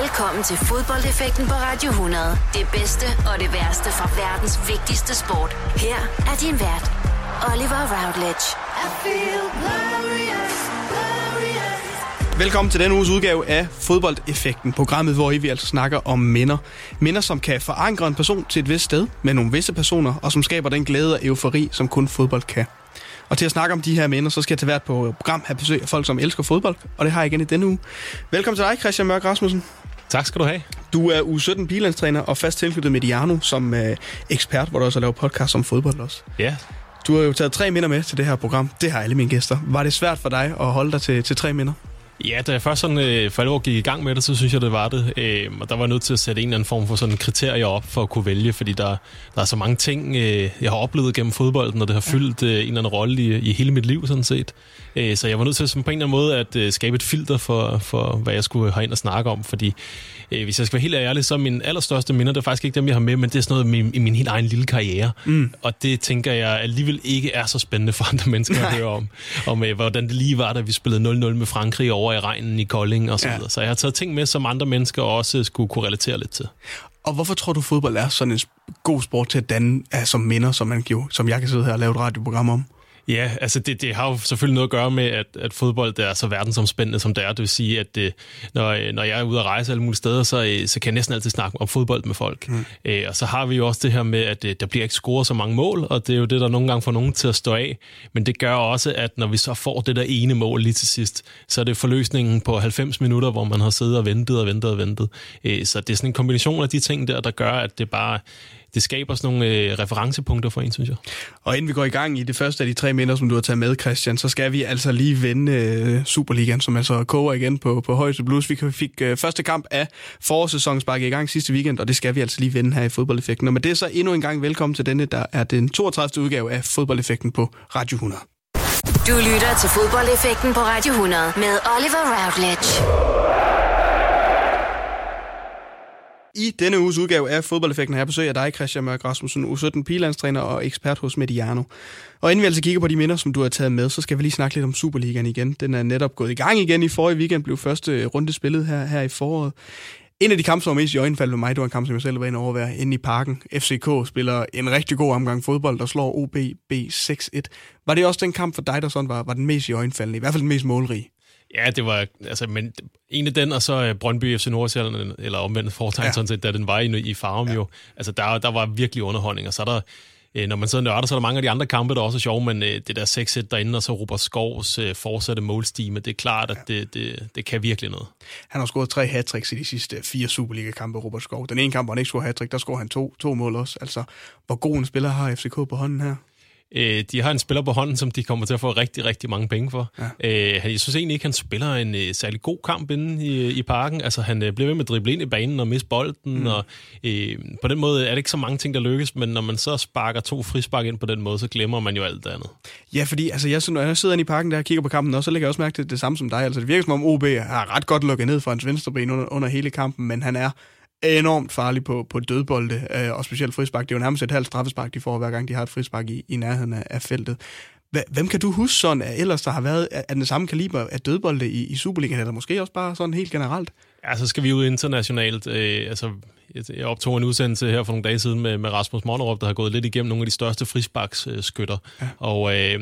Velkommen til fodboldeffekten på Radio 100. Det bedste og det værste fra verdens vigtigste sport. Her er din vært, Oliver Routledge. I feel glorious, glorious. Velkommen til denne uges udgave af Fodboldeffekten, programmet, hvor I vi altså snakker om minder. Minder, som kan forankre en person til et vist sted med nogle visse personer, og som skaber den glæde og eufori, som kun fodbold kan. Og til at snakke om de her minder, så skal jeg til hvert på program have besøg af folk, som elsker fodbold, og det har jeg igen i denne uge. Velkommen til dig, Christian Mørk Rasmussen. Tak skal du have. Du er U17 bilandstræner og fast tilknyttet Mediano som øh, ekspert, hvor du også laver podcast om fodbold også. Ja. Du har jo taget tre minder med til det her program. Det har alle mine gæster. Var det svært for dig at holde dig til, til tre minder? Ja, da jeg først sådan, øh, for alvor gik i gang med det, så synes jeg, det var det. Øh, og der var jeg nødt til at sætte en eller anden form for sådan kriterier op for at kunne vælge, fordi der, der er så mange ting, øh, jeg har oplevet gennem fodbolden, og det har fyldt øh, en eller anden rolle i, i hele mit liv, sådan set. Øh, så jeg var nødt til sådan, på en eller anden måde at øh, skabe et filter for, for, hvad jeg skulle have ind og snakke om, fordi øh, hvis jeg skal være helt ærlig, så er min allerstørste minder, det er faktisk ikke dem, jeg har med, men det er sådan noget i min, i min helt egen lille karriere. Mm. Og det tænker jeg alligevel ikke er så spændende for andre mennesker at høre om. Om øh, hvordan det lige var, da vi spillede 0-0 med Frankrig over i regnen i Kolding og så videre. Ja. Så jeg har taget ting med, som andre mennesker også skulle kunne relatere lidt til. Og hvorfor tror du, fodbold er sådan en god sport til at danne altså, som minder, som, man, som jeg kan sidde her og lave et radioprogram om? Ja, altså det, det har jo selvfølgelig noget at gøre med, at, at fodbold det er så verdensomspændende, som det er. Det vil sige, at det, når, når jeg er ude at rejse alle mulige steder, så, så kan jeg næsten altid snakke om fodbold med folk. Mm. Øh, og så har vi jo også det her med, at der bliver ikke scoret så mange mål, og det er jo det, der nogle gange får nogen til at stå af. Men det gør også, at når vi så får det der ene mål lige til sidst, så er det forløsningen på 90 minutter, hvor man har siddet og ventet og ventet og ventet. Øh, så det er sådan en kombination af de ting der, der gør, at det bare det skaber sådan nogle øh, referencepunkter for en, synes jeg. Og inden vi går i gang i det første af de tre minder, som du har taget med, Christian, så skal vi altså lige vende øh, Superligaen, som altså koger igen på, på højeste blus. Vi fik øh, første kamp af forårssæsonen sparket i gang sidste weekend, og det skal vi altså lige vende her i fodboldeffekten. Og med det så endnu en gang velkommen til denne, der er den 32. udgave af fodboldeffekten på Radio 100. Du lytter til fodboldeffekten på Radio 100 med Oliver Routledge. I denne uges udgave af Fodboldeffekten har jeg besøg af dig, Christian Mørk Rasmussen, U17 Pilandstræner og ekspert hos Mediano. Og inden vi altså kigger på de minder, som du har taget med, så skal vi lige snakke lidt om Superligaen igen. Den er netop gået i gang igen i forrige weekend, blev første runde spillet her, her i foråret. En af de kampe, som var mest i øjenfald med mig, det var en kamp, som jeg selv var inde over inde i parken. FCK spiller en rigtig god omgang fodbold, der slår OB B6-1. Var det også den kamp for dig, der sådan var, var den mest i øjenfaldende, i hvert fald den mest målrige? Ja, det var, altså, men en af den, og så øh, Brøndby FC Nordsjælland, eller omvendt foretegn, ja. sådan set, da den var i, i Farum ja. jo. Altså, der, der var virkelig underholdning, og så er der, øh, når man så nørder, så er der mange af de andre kampe, der også er sjove, men øh, det der 6 derinde, og så Robert Skovs fortsatte målstime, det er klart, at det, det, det kan virkelig noget. Han har scoret tre hat i de sidste fire Superliga-kampe, Robert Skov. Den ene kamp, hvor han ikke scorede hat der scorede han to, to mål også. Altså, hvor god en spiller har FCK på hånden her? Øh, de har en spiller på hånden, som de kommer til at få rigtig, rigtig mange penge for. Ja. Øh, jeg synes egentlig ikke, han spiller en øh, særlig god kamp inde i, i parken. Altså, han øh, bliver ved med at drible ind i banen og miste bolden, mm. og øh, på den måde er det ikke så mange ting, der lykkes, men når man så sparker to frispark ind på den måde, så glemmer man jo alt det andet. Ja, fordi altså, jeg, når jeg sidder inde i parken der og kigger på kampen, og så lægger jeg også mærke til det samme som dig. Altså, det virker som om OB har ret godt lukket ned for hans venstre ben under, under hele kampen, men han er enormt farlig på, på dødbolde, øh, og specielt frispark. Det er jo nærmest et halvt straffespark, de får hver gang, de har et frispark i, i nærheden af, af feltet. Hvem kan du huske sådan, at ellers der har været af den samme kaliber af dødbolde i, i Superligaen, eller måske også bare sådan helt generelt? Ja, så skal vi ud internationalt. Øh, altså, jeg optog en udsendelse her for nogle dage siden med, med Rasmus Monnerup, der har gået lidt igennem nogle af de største frisparksskytter. Ja. Og øh,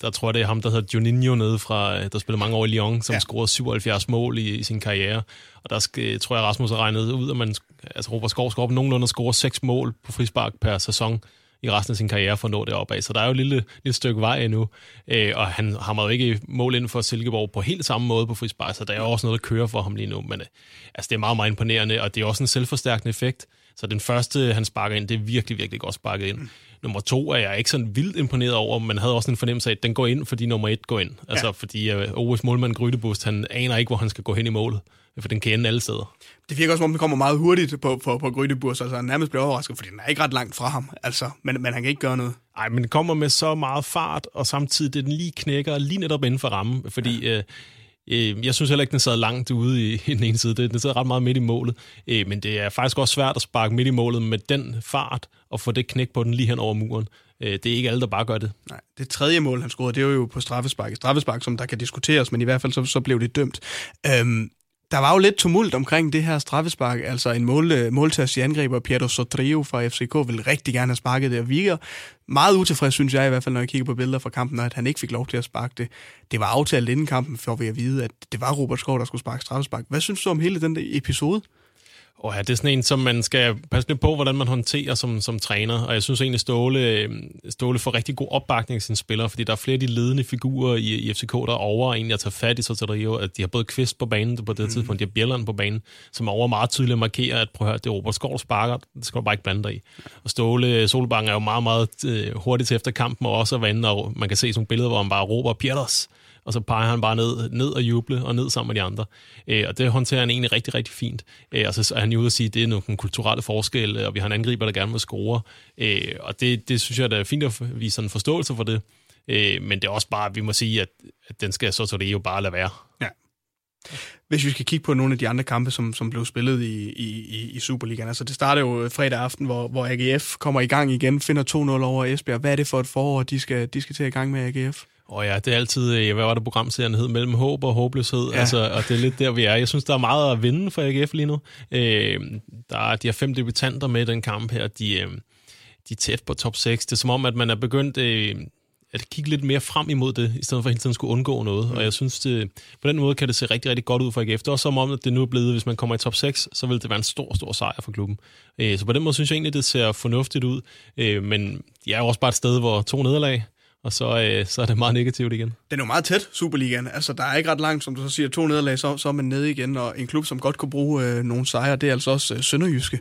der tror jeg, det er ham, der hedder Juninho nede fra, der spiller mange år i Lyon, som ja. scorede 77 mål i, i sin karriere. Og der skal, tror jeg, Rasmus har regnet ud, at man, altså Robert Skov skal op nogenlunde score 6 mål på frispark per sæson i resten af sin karriere for at nå det opad. Så der er jo et lille, lille stykke vej endnu. Øh, og han har jo ikke mål inden for Silkeborg på helt samme måde på frispark, så der er jo også noget, der kører for ham lige nu. Men øh, altså, det er meget, meget imponerende, og det er også en selvforstærkende effekt. Så den første, han sparker ind, det er virkelig, virkelig godt sparket ind. Mm. Nummer to er jeg ikke sådan vildt imponeret over, men havde også en fornemmelse af, at den går ind, fordi nummer et går ind. Altså ja. fordi uh, OS målmand Grydebust, han aner ikke, hvor han skal gå hen i målet for den kan ende alle steder. Det virker også, som om den kommer meget hurtigt på, på, på Grydeburs, altså han nærmest bliver overrasket, fordi den er ikke ret langt fra ham, altså, men, men han kan ikke gøre noget. Nej, men den kommer med så meget fart, og samtidig det den lige knækker lige netop inden for rammen, fordi ja. øh, øh, jeg synes heller ikke, den sad langt ude i, i den ene side. Den sad ret meget midt i målet. Øh, men det er faktisk også svært at sparke midt i målet med den fart, og få det knæk på den lige hen over muren. Øh, det er ikke alle, der bare gør det. Nej, det tredje mål, han scorede, det var jo på straffespark. Straffespark, som der kan diskuteres, men i hvert fald så, så blev det dømt. Øhm, der var jo lidt tumult omkring det her straffespark. Altså en mål, øh, måltast i angriber, Pietro Sotrio fra FCK, ville rigtig gerne have sparket det, og virker meget utilfreds, synes jeg i hvert fald, når jeg kigger på billeder fra kampen, at han ikke fik lov til at sparke det. Det var aftalt inden kampen, for vi at vide, at det var Robert Skov, der skulle sparke straffespark. Hvad synes du om hele den episode? Og ja, det er sådan en, som man skal passe lidt på, hvordan man håndterer som, som træner. Og jeg synes egentlig, Ståle, Ståle får rigtig god opbakning af sine spillere, fordi der er flere af de ledende figurer i, i FCK, der er over egentlig at tage fat i Soterio. At de har både Kvist på banen på det mm. tidspunkt, de har Bjelland på banen, som er over meget tydeligt at markere, at prøv at høre, det er Robert Skov, sparker, det skal du bare ikke blande dig i. Og Ståle Solbang er jo meget, meget øh, hurtigt til efter kampen, og også at vande, og man kan se sådan nogle billeder, hvor han bare råber, Pieters, og så peger han bare ned, ned og juble og ned sammen med de andre. Øh, og det håndterer han egentlig rigtig, rigtig fint. Øh, og så er han jo ude at sige, at det er nogle kulturelle forskelle, og vi har en angriber, der gerne vil score. Øh, og det, det synes jeg, det er fint at vise en forståelse for det. Øh, men det er også bare, at vi må sige, at, at den skal så så det jo bare lade være. Ja. Hvis vi skal kigge på nogle af de andre kampe, som, som blev spillet i, i, i Superligaen. Altså det starter jo fredag aften, hvor, hvor AGF kommer i gang igen, finder 2-0 over Esbjerg. Hvad er det for et forår, de skal, de skal til i gang med AGF? Og ja, det er altid, øh, hvad var det programserien hed, mellem håb og håbløshed, ja. altså, og det er lidt der, vi er. Jeg synes, der er meget at vinde for AGF lige nu. Øh, der er, de har fem debutanter med i den kamp her, de, øh, de er tæt på top 6. Det er som om, at man er begyndt øh, at kigge lidt mere frem imod det, i stedet for hele tiden skulle undgå noget. Mm. Og jeg synes, det, på den måde kan det se rigtig, rigtig godt ud for AGF. Det er også som om, at det nu er blevet, hvis man kommer i top 6, så vil det være en stor, stor sejr for klubben. Øh, så på den måde synes jeg egentlig, det ser fornuftigt ud. Øh, men de er jo også bare et sted, hvor to nederlag, og så, øh, så er det meget negativt igen. Den er jo meget tæt, Superligaen. Altså, der er ikke ret langt, som du så siger, to nederlag, så, så er man nede igen, og en klub, som godt kunne bruge øh, nogle sejre, det er altså også øh, Sønderjyske.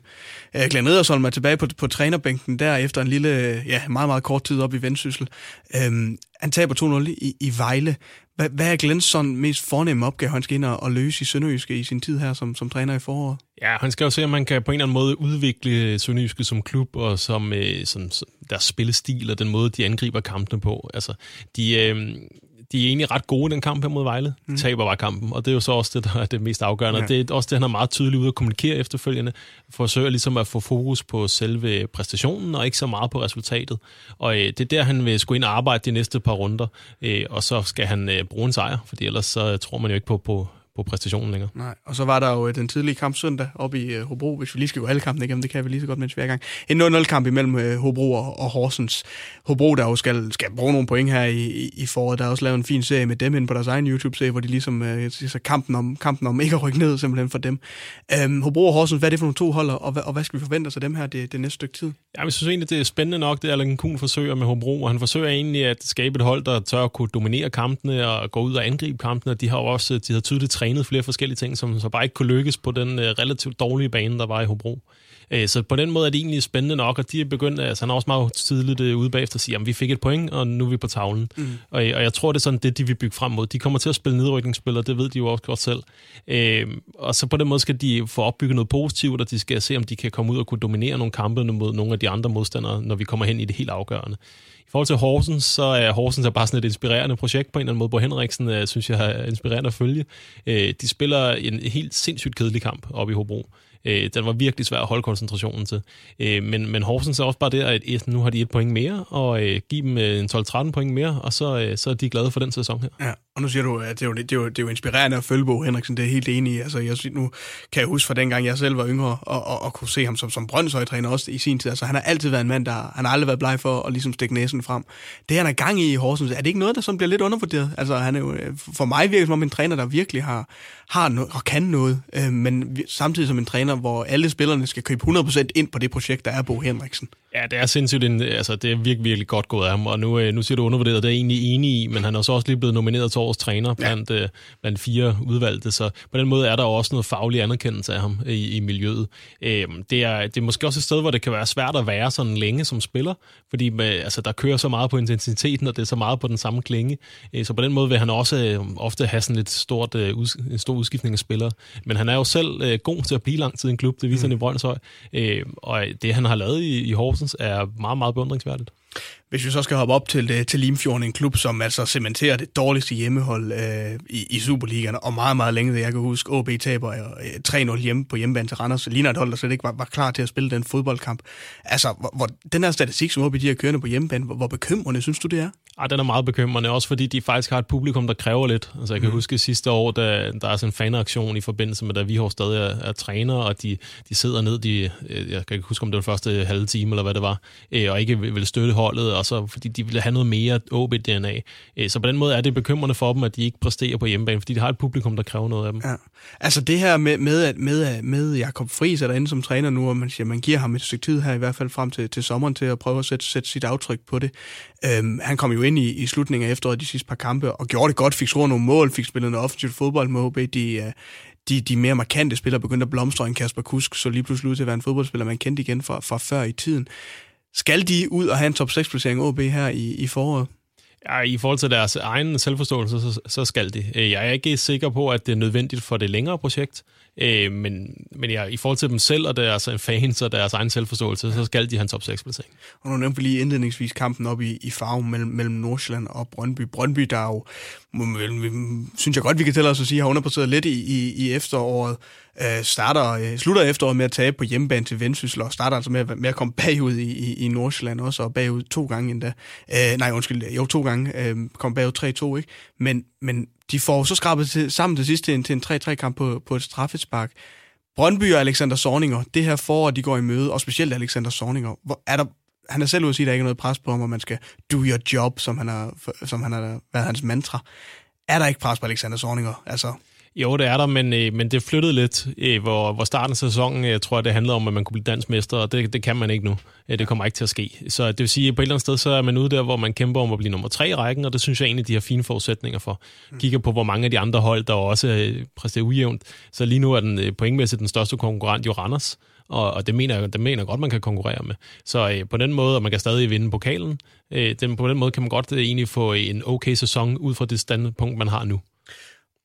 Øh, Glenn Edersholm er tilbage på, på trænerbænken der, efter en lille, øh, ja, meget, meget kort tid op i Vendsyssel. Øh, han taber 2-0 i, i Vejle. Hvad, hvad er Glens sådan mest fornemme opgave, han skal ind og, og løse i Sønderjyske i sin tid her som, som træner i foråret? Ja, han skal jo se, om man kan på en eller anden måde udvikle Sønderjyske som klub, og som, øh, som deres spillestil, og den måde, de angriber kampene på. Altså, de, øh, de er egentlig ret gode i den kamp her mod Vejle. De mm. taber bare kampen, og det er jo så også det, der er det mest afgørende. Ja. Det er også det, han er meget tydelig ude at kommunikere efterfølgende, forsøger ligesom at få fokus på selve præstationen, og ikke så meget på resultatet. Og øh, det er der, han vil skulle ind og arbejde de næste par runder, øh, og så skal han øh, bruge en sejr, fordi ellers så tror man jo ikke på, på på præstationen længere. Nej, og så var der jo øh, den tidlige kamp søndag op i uh, Hobro, hvis vi lige skal gå alle kampen igennem, det kan vi lige så godt, mens er i gang. En 0-0-kamp imellem uh, Hobro og, og Horsens. Hobro, der jo skal, skal bruge nogle point her i, i, foråret, der har også lavet en fin serie med dem ind på deres egen YouTube-serie, hvor de ligesom uh, så kampen om, kampen om ikke at rykke ned simpelthen for dem. Um, Hobro og Horsens, hvad er det for nogle to holder, og, og hvad skal vi forvente os af dem her det, det næste stykke tid? Ja, jeg synes egentlig, det er spændende nok, det Allan Kuhn forsøger med Hobro, og han forsøger egentlig at skabe et hold, der tør at kunne dominere kampene og gå ud og angribe kampene. De har jo også de har tydeligt trænet flere forskellige ting, som så bare ikke kunne lykkes på den uh, relativt dårlige bane, der var i Hobro. Uh, så på den måde er det egentlig spændende nok, og de er begyndt, altså han er også meget tidligt uh, ude bagefter at sige, at vi fik et point, og nu er vi på tavlen. Mm. Og, og jeg tror, det er sådan det, de vil bygge frem mod. De kommer til at spille nedrykningsspil, og det ved de jo også godt selv. Uh, og så på den måde skal de få opbygget noget positivt, og de skal se, om de kan komme ud og kunne dominere nogle kampe mod nogle af de andre modstandere, når vi kommer hen i det helt afgørende. Forhold til Horsens, så er Horsens er bare sådan et inspirerende projekt på en eller anden måde. Bo Henriksen øh, synes jeg er inspirerende at følge. Øh, de spiller en helt sindssygt kedelig kamp oppe i Hobro. Øh, den var virkelig svær at holde koncentrationen til. Øh, men, men Horsens er også bare der, at nu har de et point mere, og øh, give dem øh, en 12-13 point mere, og så, øh, så er de glade for den sæson her. Ja, og nu siger du, at det er jo, det er jo, det er jo inspirerende at følge Bo Henriksen, det er helt enig i. Altså, jeg, nu kan jeg huske fra dengang, jeg selv var yngre, og, og, og kunne se ham som, som Brøndshøj-træner også i sin tid. Altså, han har altid været en mand, der han har aldrig været bleg for at ligesom stikke næsen frem. Det, han er gang i i Horsens, er det ikke noget, der sådan bliver lidt undervurderet? Altså, han er jo, øh, for mig virker som en træner, der virkelig har, har no- og kan noget, øh, men samtidig som en træner, hvor alle spillerne skal købe 100% ind på det projekt, der er Bo Henriksen. Ja, det er sindssygt. En, altså, det er virkelig, virkelig godt gået af ham, og nu, øh, nu siger du undervurderet, det er jeg egentlig enig i, men han er så også lige blevet nomineret til årets træner blandt, ja. øh, blandt fire udvalgte, så på den måde er der også noget faglig anerkendelse af ham i, i miljøet. Øh, det, er, det er måske også et sted, hvor det kan være svært at være sådan længe som spiller, fordi med, altså, der kører så meget på intensiteten, og det er så meget på den samme klinge, øh, så på den måde vil han også øh, ofte have sådan lidt stort, øh, ud, en stor udskiftning af spillere, men han er jo selv øh, god til at blive lang tid i en klub, det viser mm. han i Brøndshøj, øh, og det han har lavet i, i Horsens er meget, meget beundringsværdigt. Hvis vi så skal hoppe op til, øh, til Limfjorden, en klub, som altså cementerer det dårligste hjemmehold øh, i, i Superligaen, og meget, meget længe, jeg kan huske, OB taber øh, 3-0 hjemme på hjemmebane til Randers, ligner et hold, der slet ikke var, var klar til at spille den fodboldkamp. Altså, hvor, hvor den her statistik, som OB de har kørende på hjemmebane, hvor, hvor bekymrende synes du, det er? Ej, den er meget bekymrende, også fordi de faktisk har et publikum, der kræver lidt. Altså, jeg kan mm. huske sidste år, da der er sådan en fanaktion i forbindelse med, da vi har stadig er, er træner, og de, de sidder ned, de, øh, jeg kan ikke huske, om det var første halve time, eller hvad det var, øh, og ikke vil støtte holdet, og så, fordi de ville have noget mere OB-DNA. Øh, så på den måde er det bekymrende for dem, at de ikke præsterer på hjemmebane, fordi de har et publikum, der kræver noget af dem. Ja. Altså det her med, med, med, med Jakob Friis er derinde som træner nu, og man siger, man giver ham et stykke tid her, i hvert fald frem til, til sommeren, til at prøve at sætte, sætte sit aftryk på det. Øhm, han kom jo ind i, i slutningen af efteråret de sidste par kampe, og gjorde det godt, fik scoret nogle mål, fik spillet noget offensivt fodbold med HB. De, øh, de, de mere markante spillere begyndte at blomstre end Kasper Kusk, så lige pludselig ud til at være en fodboldspiller, man kendte igen fra, fra før i tiden. Skal de ud og have en top 6-placering OB her i, i foråret? Ja, I forhold til deres egen selvforståelse, så, så skal de. Jeg er ikke sikker på, at det er nødvendigt for det længere projekt, øh, men, men ja, i forhold til dem selv og deres fans og deres egen selvforståelse, så skal de have en top 6 placering. Og nu nævnte vi lige indledningsvis kampen op i, i farven mellem, mellem Nordsjælland og Brøndby. Brøndby, der jo, synes jeg godt, vi kan tælle os at sige, har underpresteret lidt i, i, i efteråret øh, starter, øh, slutter efteråret med at tabe på hjemmebane til Vendsyssel, og starter altså med, med at komme bagud i, i, i Nordsjælland også, og bagud to gange endda. Øh, nej, undskyld, jo to gange, øh, kom bagud 3-2, ikke? Men, men de får så skrabet til, sammen til sidst til en, til en 3-3-kamp på, på et straffespark. Brøndby og Alexander Sorninger, det her forår, de går i møde, og specielt Alexander Sorninger, hvor er der, han er selv ude at sige, at der ikke er noget pres på ham, og man skal do your job, som han har, som han har været hans mantra. Er der ikke pres på Alexander Sorninger? Altså, jo, det er der, men, øh, men det flyttede lidt, øh, hvor, hvor starten af sæsonen, jeg tror, det handlede om, at man kunne blive dansk mester, og det, det kan man ikke nu. Øh, det kommer ikke til at ske. Så det vil sige, at på et eller andet sted, så er man ude der, hvor man kæmper om at blive nummer tre i rækken, og det synes jeg egentlig, de har fine forudsætninger for. Mm. Kigger på, hvor mange af de andre hold, der også øh, præsterer ujævnt. Så lige nu er den øh, pointmæssigt den største konkurrent jo Randers, og, og det mener jeg det mener jeg godt, man kan konkurrere med. Så øh, på den måde, og man kan stadig vinde pokalen, øh, den, på den måde kan man godt øh, egentlig få en okay sæson ud fra det standpunkt, man har nu.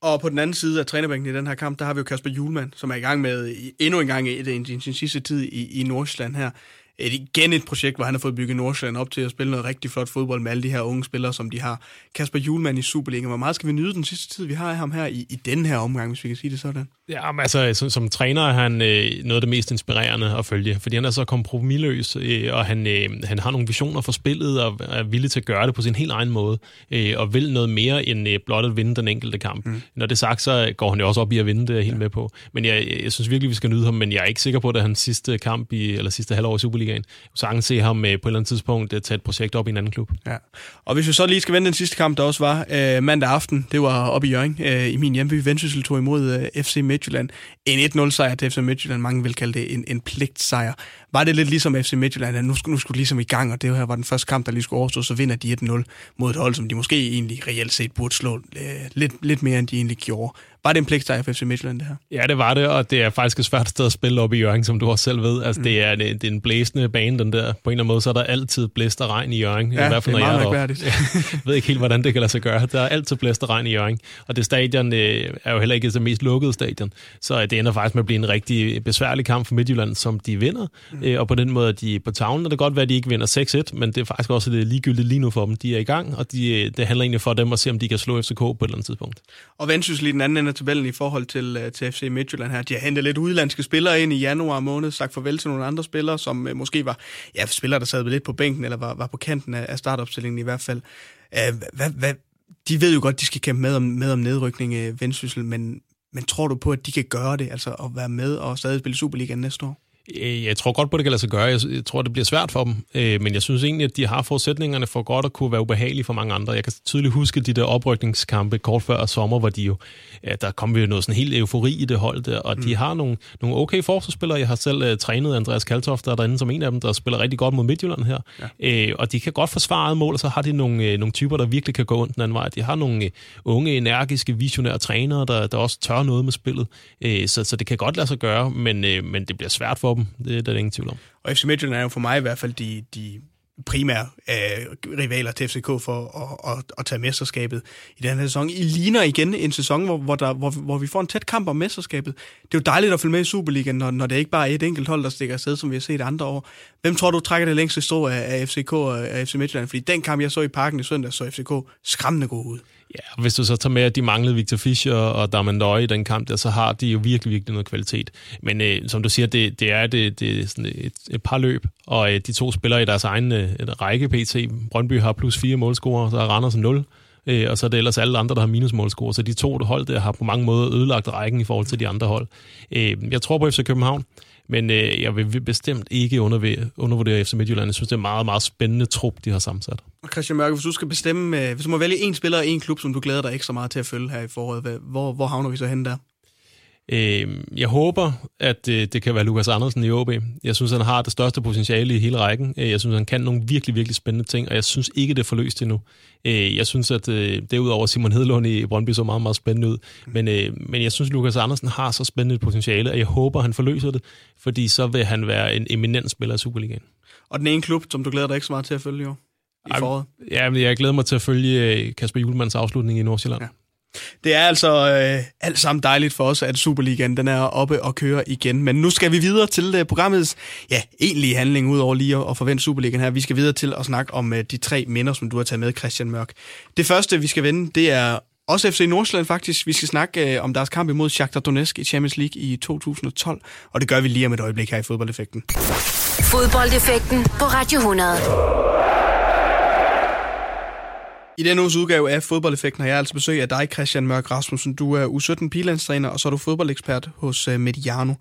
Og på den anden side af trænerbænken i den her kamp, der har vi jo Kasper Julemand, som er i gang med endnu en gang i, i, i sin sidste tid i, i Nordsjælland her. Et, igen et projekt, hvor han har fået bygget Nordsjælland op til at spille noget rigtig flot fodbold med alle de her unge spillere, som de har. Kasper Julemand i Superligaen. Hvor meget skal vi nyde den sidste tid, vi har af ham her i, i den her omgang, hvis vi kan sige det sådan? Ja, men altså, som, som træner er han øh, noget af det mest inspirerende at følge, fordi han er så kompromilløs, øh, og han, øh, han har nogle visioner for spillet, og er villig til at gøre det på sin helt egen måde, øh, og vil noget mere end øh, blot at vinde den enkelte kamp. Mm. Når det er sagt, så går han jo også op i at vinde, det er jeg helt ja. med på. Men jeg, jeg synes virkelig, vi skal nyde ham, men jeg er ikke sikker på, at hans sidste kamp, i, eller sidste halvår i Superligaen. Så sagtens se ham øh, på et eller andet tidspunkt øh, tage et projekt op i en anden klub. Ja. Og hvis vi så lige skal vende den sidste kamp, der også var øh, mandag aften, det var oppe i Jørgen, øh, i min hjemby, Vendsyssel tog imod øh, FC Midtjylland. En 1-0-sejr til FC Midtjylland, mange vil kalde det en, en pligtsejr. Var det lidt ligesom FC Midtjylland, at nu, nu skulle ligesom i gang, og det her var den første kamp, der lige skulle overstå, så vinder de 1-0 mod et hold, som de måske egentlig reelt set burde slå øh, lidt, lidt mere, end de egentlig gjorde. Var det en pligtsejr for FC Midtjylland, det her? Ja, det var det, og det er faktisk et svært sted at spille op i Jørgen, som du også selv ved. Altså, mm. det, er, det, det er en blæsende bane, den der. På en eller anden måde, så er der altid blæst og regn i Jørgen. Ja, I hvert fald, det er meget mærkværdigt. Jeg ved ikke helt, hvordan det kan lade sig gøre. Der er altid blæst og regn i Jørgen. Og det stadion det er jo heller ikke det mest lukkede stadion. Så det ender faktisk med at blive en rigtig besværlig kamp for Midtjylland, som de vinder. Mm. Øh, og på den måde, at de er på tavlen, og det kan godt være, at de ikke vinder 6-1, men det er faktisk også det ligegyldigt lige nu for dem. De er i gang, og de, det handler egentlig for dem at se, om de kan slå FCK på et eller andet tidspunkt. Og Vendsyssel i den anden ende af tabellen i forhold til, øh, til FC Midtjylland her. De har hentet lidt udlandske spillere ind i januar måned, sagt farvel til nogle andre spillere, som uh, måske var ja, spillere, der sad lidt på bænken, eller var, var på kanten af, startopstillingen i hvert fald. Hvad, hvad, de ved jo godt, de skal kæmpe med om, med om nedrykning Vendsyssel, men, men tror du på, at de kan gøre det, altså at være med og stadig spille Superligaen næste år? Øh, jeg tror godt på, det kan lade sig gøre. Jeg tror, det bliver svært for dem. Øh, men jeg synes egentlig, at de har forudsætningerne for godt at kunne være ubehagelige for mange andre. Jeg kan tydeligt huske de der oprykningskampe kort før sommer, hvor de jo, der kom jo noget sådan helt eufori i det hold der, og mm. de har nogle, nogle okay forsvarsspillere. Jeg har selv uh, trænet Andreas Kaltoft, der er derinde som en af dem, der spiller rigtig godt mod Midtjylland her. Ja. Uh, og de kan godt forsvare mål, og så har de nogle, uh, nogle typer, der virkelig kan gå ondt den anden vej. De har nogle uh, unge, energiske, visionære trænere, der, der også tør noget med spillet. Uh, så, så det kan godt lade sig gøre, men, uh, men det bliver svært for toppen. Det, det er der ingen tvivl om. Og FC Midtjylland er jo for mig i hvert fald de, de primære øh, rivaler til FCK for at, at, at tage mesterskabet i den her sæson. I ligner igen en sæson, hvor, hvor, der, hvor, hvor vi får en tæt kamp om mesterskabet. Det er jo dejligt at følge med i Superligaen, når, når det ikke bare er et enkelt hold, der stikker afsted, som vi har set andre år. Hvem tror du trækker det længste strå af, af FCK og af FC Midtjylland? Fordi den kamp, jeg så i parken i søndag, så FCK skræmmende god ud. Ja, hvis du så tager med, at de manglede Victor Fischer og Damandøje i den kamp, der, så har de jo virkelig, virkelig noget kvalitet. Men øh, som du siger, det, det er, det, det er sådan et, et par løb, og øh, de to spiller i deres egen øh, række PT. Brøndby har plus fire målscorer, så er Randers 0 øh, og så er det ellers alle andre, der har minusmålscore. Så de to hold der har på mange måder ødelagt rækken i forhold til de andre hold. Øh, jeg tror på FC København, men øh, jeg vil bestemt ikke undervurdere FC Midtjylland. Jeg synes, det er en meget, meget spændende trup, de har sammensat. Og Christian Mørke, hvis du skal bestemme, øh, hvis du må vælge en spiller og en klub, som du glæder dig ekstra meget til at følge her i foråret, hvor, hvor havner vi så hen der? Øh, jeg håber, at øh, det kan være Lukas Andersen i OB. Jeg synes, han har det største potentiale i hele rækken. Øh, jeg synes, han kan nogle virkelig, virkelig spændende ting, og jeg synes ikke, det er forløst endnu. Øh, jeg synes, at øh, derudover Simon Hedlund i Brøndby så meget, meget spændende ud. Men, øh, men jeg synes, Lukas Andersen har så spændende et potentiale, og jeg håber, han forløser det, fordi så vil han være en eminent spiller i Superligaen. Og den ene klub, som du glæder dig ikke så meget til at følge i år? I foråret? Ja, jeg glæder mig til at følge Kasper Julemands afslutning i Nordsjælland. Ja. Det er altså øh, alt sammen dejligt for os, at Superligaen den er oppe og kører igen. Men nu skal vi videre til øh, programmets ja, egentlige handling, ud over lige at, at forvente Superligaen her. Vi skal videre til at snakke om øh, de tre minder, som du har taget med, Christian Mørk. Det første, vi skal vende, det er også FC Nordsjælland faktisk. Vi skal snakke øh, om deres kamp imod Shakhtar Donetsk i Champions League i 2012. Og det gør vi lige om et øjeblik her i Fodboldeffekten. Fodboldeffekten på Radio 100. I denne uges udgave af Fodboldeffekten har jeg altså besøg af dig, Christian Mørk Rasmussen. Du er U17 pilandstræner, og så er du fodboldekspert hos øh, Mediano.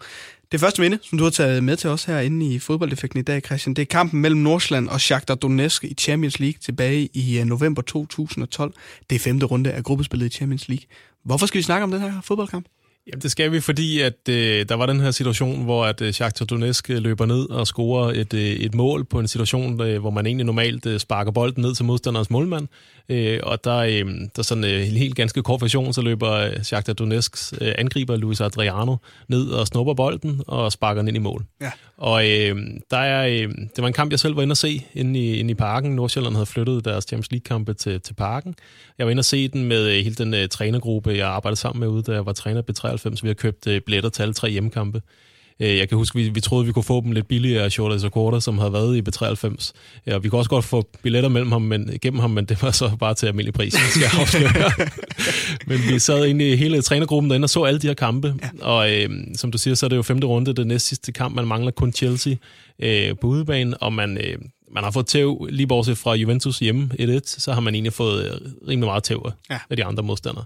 Det første minde, som du har taget med til os herinde i Fodboldeffekten i dag, Christian, det er kampen mellem Nordsjælland og Shakhtar Donetsk i Champions League tilbage i øh, november 2012. Det er femte runde af gruppespillet i Champions League. Hvorfor skal vi snakke om den her fodboldkamp? Jamen, det skal vi, fordi at øh, der var den her situation, hvor at øh, Shakhtar Donetsk øh, løber ned og scorer et, øh, et mål på en situation, øh, hvor man egentlig normalt øh, sparker bolden ned til modstanderens målmand. Øh, og der, øh, der sådan øh, en helt ganske kort version, så løber øh, Shakhtar Donetsks øh, angriber Luis Adriano ned og snupper bolden og sparker den ind i mål. Ja. Og øh, der er, øh, det var en kamp, jeg selv var inde at se inde i, inde i parken. Nordsjælland havde flyttet deres Champions League-kampe til, til parken. Jeg var inde at se den med øh, hele den øh, trænergruppe, jeg arbejdede sammen med ude, da jeg var træner B93. Vi har købt øh, billetter til alle tre hjemmekampe. Øh, jeg kan huske, vi, vi troede, vi kunne få dem lidt billigere af Shorty Sakota, som havde været i B93. Ja, og vi kunne også godt få billetter mellem ham, men, gennem ham, men det var så bare til almindelig pris, skal jeg afsløre. men vi sad i hele trænergruppen derinde og så alle de her kampe. Ja. Og øh, som du siger, så er det jo femte runde, det næste sidste kamp. Man mangler kun Chelsea øh, på udebane, og man... Øh, man har fået tæv, lige bortset fra Juventus hjemme 1-1, så har man egentlig fået øh, rimelig meget tæv ja. af de andre modstandere.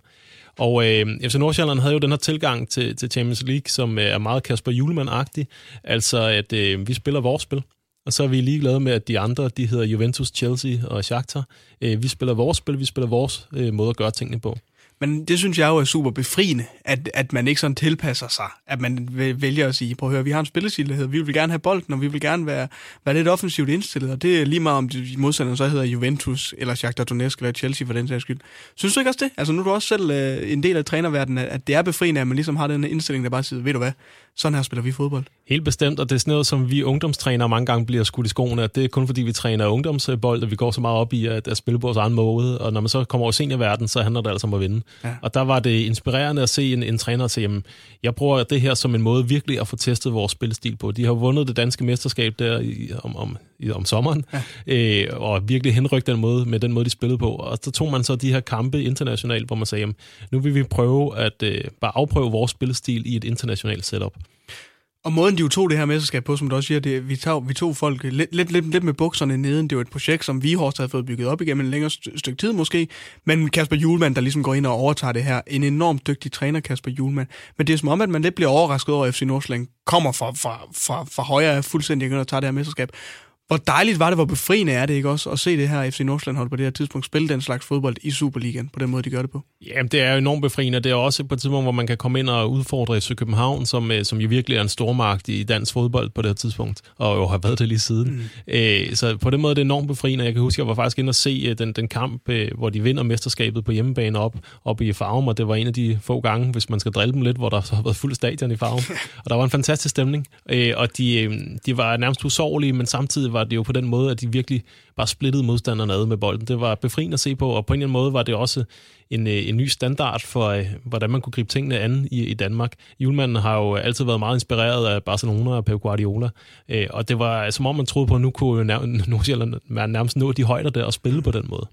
Og øh, FC Nordsjælland havde jo den her tilgang til, til Champions League, som øh, er meget Kasper Julemand-agtig. Altså, at øh, vi spiller vores spil. Og så er vi ligeglade med, at de andre, de hedder Juventus, Chelsea og Shakhtar. Øh, vi spiller vores spil, vi spiller vores øh, måde at gøre tingene på. Men det synes jeg jo er super befriende, at, at man ikke sådan tilpasser sig. At man vælger at sige, prøv at høre, vi har en spillesildhed, vi vil gerne have bolden, og vi vil gerne være, være lidt offensivt indstillet. Og det er lige meget om de modstandere så hedder Juventus, eller Shakhtar Donetsk, eller Chelsea for den sags skyld. Synes du ikke også det? Altså nu er du også selv øh, en del af trænerverdenen, at det er befriende, at man ligesom har den indstilling, der bare siger, ved du hvad, sådan her spiller vi fodbold. Helt bestemt, og det er sådan noget, som vi ungdomstrænere mange gange bliver skudt i skoene, at det er kun fordi, vi træner ungdomsbold, og vi går så meget op i at, at spille på vores egen måde, og når man så kommer over seniorverden, så handler det altså om at vinde. Ja. Og der var det inspirerende at se en, en træner sige, jamen, jeg bruger det her som en måde virkelig at få testet vores spillestil på. De har vundet det danske mesterskab der i, om, om, i, om sommeren, ja. øh, og virkelig henrykt den måde, med den måde, de spillede på. Og så tog man så de her kampe internationalt, hvor man sagde, jamen, nu vil vi prøve at øh, bare afprøve vores spillestil i et internationalt setup. Og måden, de jo tog det her mesterskab på, som du også siger, det, vi, tog, vi tog folk lidt, lidt, lidt, lidt med bukserne neden. Det var et projekt, som vi Vihorst havde fået bygget op igennem en længere stykke tid måske. Men Kasper Julemand, der ligesom går ind og overtager det her. En enormt dygtig træner, Kasper Julemand. Men det er som om, at man lidt bliver overrasket over, at FC Nordsjælland kommer fra, fra, fra, fra højre fuldstændig og tager det her mesterskab. Hvor dejligt var det, hvor befriende er det ikke også at se det her FC Nordsjælland hold på det her tidspunkt spille den slags fodbold i Superligaen på den måde, de gør det på? Jamen, det er enormt befriende. Det er også på et tidspunkt, hvor man kan komme ind og udfordre FC København, som, øh, som jo virkelig er en stormagt i dansk fodbold på det her tidspunkt, og jo har været det lige siden. Mm. Æ, så på den måde er det enormt befriende. Jeg kan huske, jeg var faktisk inde og se øh, den, den kamp, øh, hvor de vinder mesterskabet på hjemmebane op, op i Farum, og det var en af de få gange, hvis man skal drille dem lidt, hvor der har været fuld stadion i Farum. og der var en fantastisk stemning, Æ, og de, de var nærmest usårlige, men samtidig var det jo på den måde, at de virkelig bare splittede modstanderne ad med bolden. Det var befriende at se på, og på en eller anden måde var det også en, øh, en ny standard for, øh, hvordan man kunne gribe tingene an i, i Danmark. Julmanden har jo altid været meget inspireret af Barcelona og Pep Guardiola, øh, og det var som om man troede på, at nu kunne Nordsjælland nærmest nå de højder der og spille på den måde.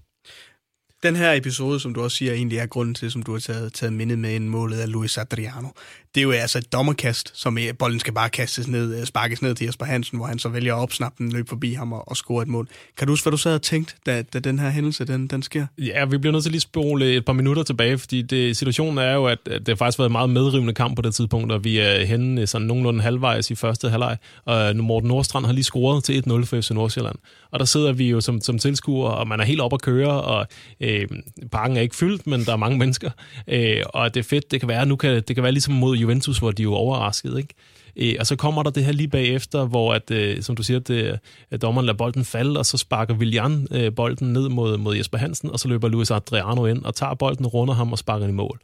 Den her episode, som du også siger, egentlig er grunden til, som du har taget, taget mindet med en målet af Luis Adriano. Det er jo altså et dommerkast, som øh, bolden skal bare kastes ned, øh, sparkes ned til Jesper Hansen, hvor han så vælger at opsnappe den, løbe forbi ham og, og score et mål. Kan du huske, hvad du sad og tænkte, da, da den her hændelse den, den sker? Ja, vi bliver nødt til lige spole et par minutter tilbage, fordi det, situationen er jo, at, at det har faktisk været en meget medrivende kamp på det tidspunkt, og vi er henne sådan nogenlunde halvvejs i første halvleg, og nu Morten Nordstrand har lige scoret til 1-0 for FC Nordsjælland. Og der sidder vi jo som, som tilskuere, og man er helt op at køre, og øh, parken er ikke fyldt, men der er mange mennesker. Øh, og det er fedt, det kan være, nu kan, det kan være ligesom mod Juventus, hvor de jo overrasket, ikke? Øh, og så kommer der det her lige bagefter, hvor, at, øh, som du siger, det, at dommeren lader bolden falde, og så sparker Willian øh, bolden ned mod, mod Jesper Hansen, og så løber Luis Adriano ind og tager bolden, runder ham og sparker den i mål.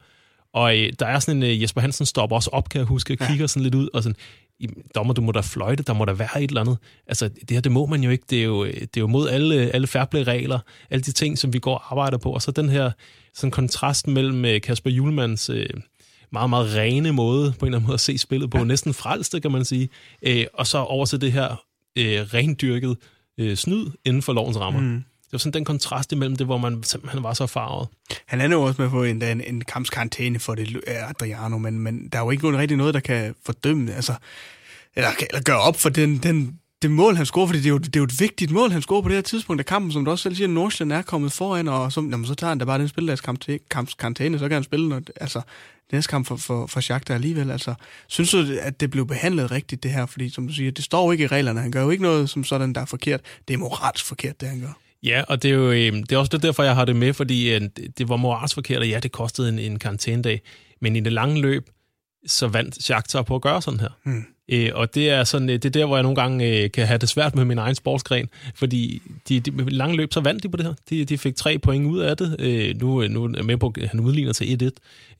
Og øh, der er sådan en, øh, Jesper Hansen stopper også op, kan jeg huske, og kigger sådan lidt ud, og sådan, dommer, du må da fløjte, der må da være et eller andet. Altså, det her, det må man jo ikke. Det er jo, det er jo mod alle, alle fairplay-regler, alle de ting, som vi går og arbejder på. Og så den her sådan kontrast mellem øh, Kasper Julmans øh, meget, meget rene måde, på en eller anden måde at se spillet på, ja. næsten frelste, kan man sige, øh, og så over til det her øh, rendyrket øh, snyd inden for lovens rammer. Mm. Det var sådan den kontrast imellem det, hvor man simpelthen var så farvet. Han er jo også med på en, en, en kampskarantæne for det, Adriano, men, men der er jo ikke nogen, rigtig noget, der kan fordømme, altså, eller, eller gøre op for den, den, det mål, han scorer, fordi det er, jo, det er jo et vigtigt mål, han scorer på det her tidspunkt af kampen, som du også selv siger, Nordsjælland er kommet foran, og så, jamen, så tager han da bare den spilledagskarantæne, så kan han spille, når, altså, næste kamp for, for, for Shakhtar alligevel. Altså, synes du, at det blev behandlet rigtigt, det her? Fordi, som du siger, det står jo ikke i reglerne. Han gør jo ikke noget som sådan, der er forkert. Det er moralsk forkert, det han gør. Ja, og det er jo øh, det er også derfor, jeg har det med, fordi øh, det var moralsk forkert, og ja, det kostede en, en karantænedag. Men i det lange løb, så vandt Shakhtar på at gøre sådan her. Hmm. Øh, og det er, sådan, det er der, hvor jeg nogle gange øh, kan have det svært med min egen sportsgren, fordi de, de, lange løb, så vandt de på det her. De, de fik tre point ud af det. Øh, nu, nu er med på, at han udligner til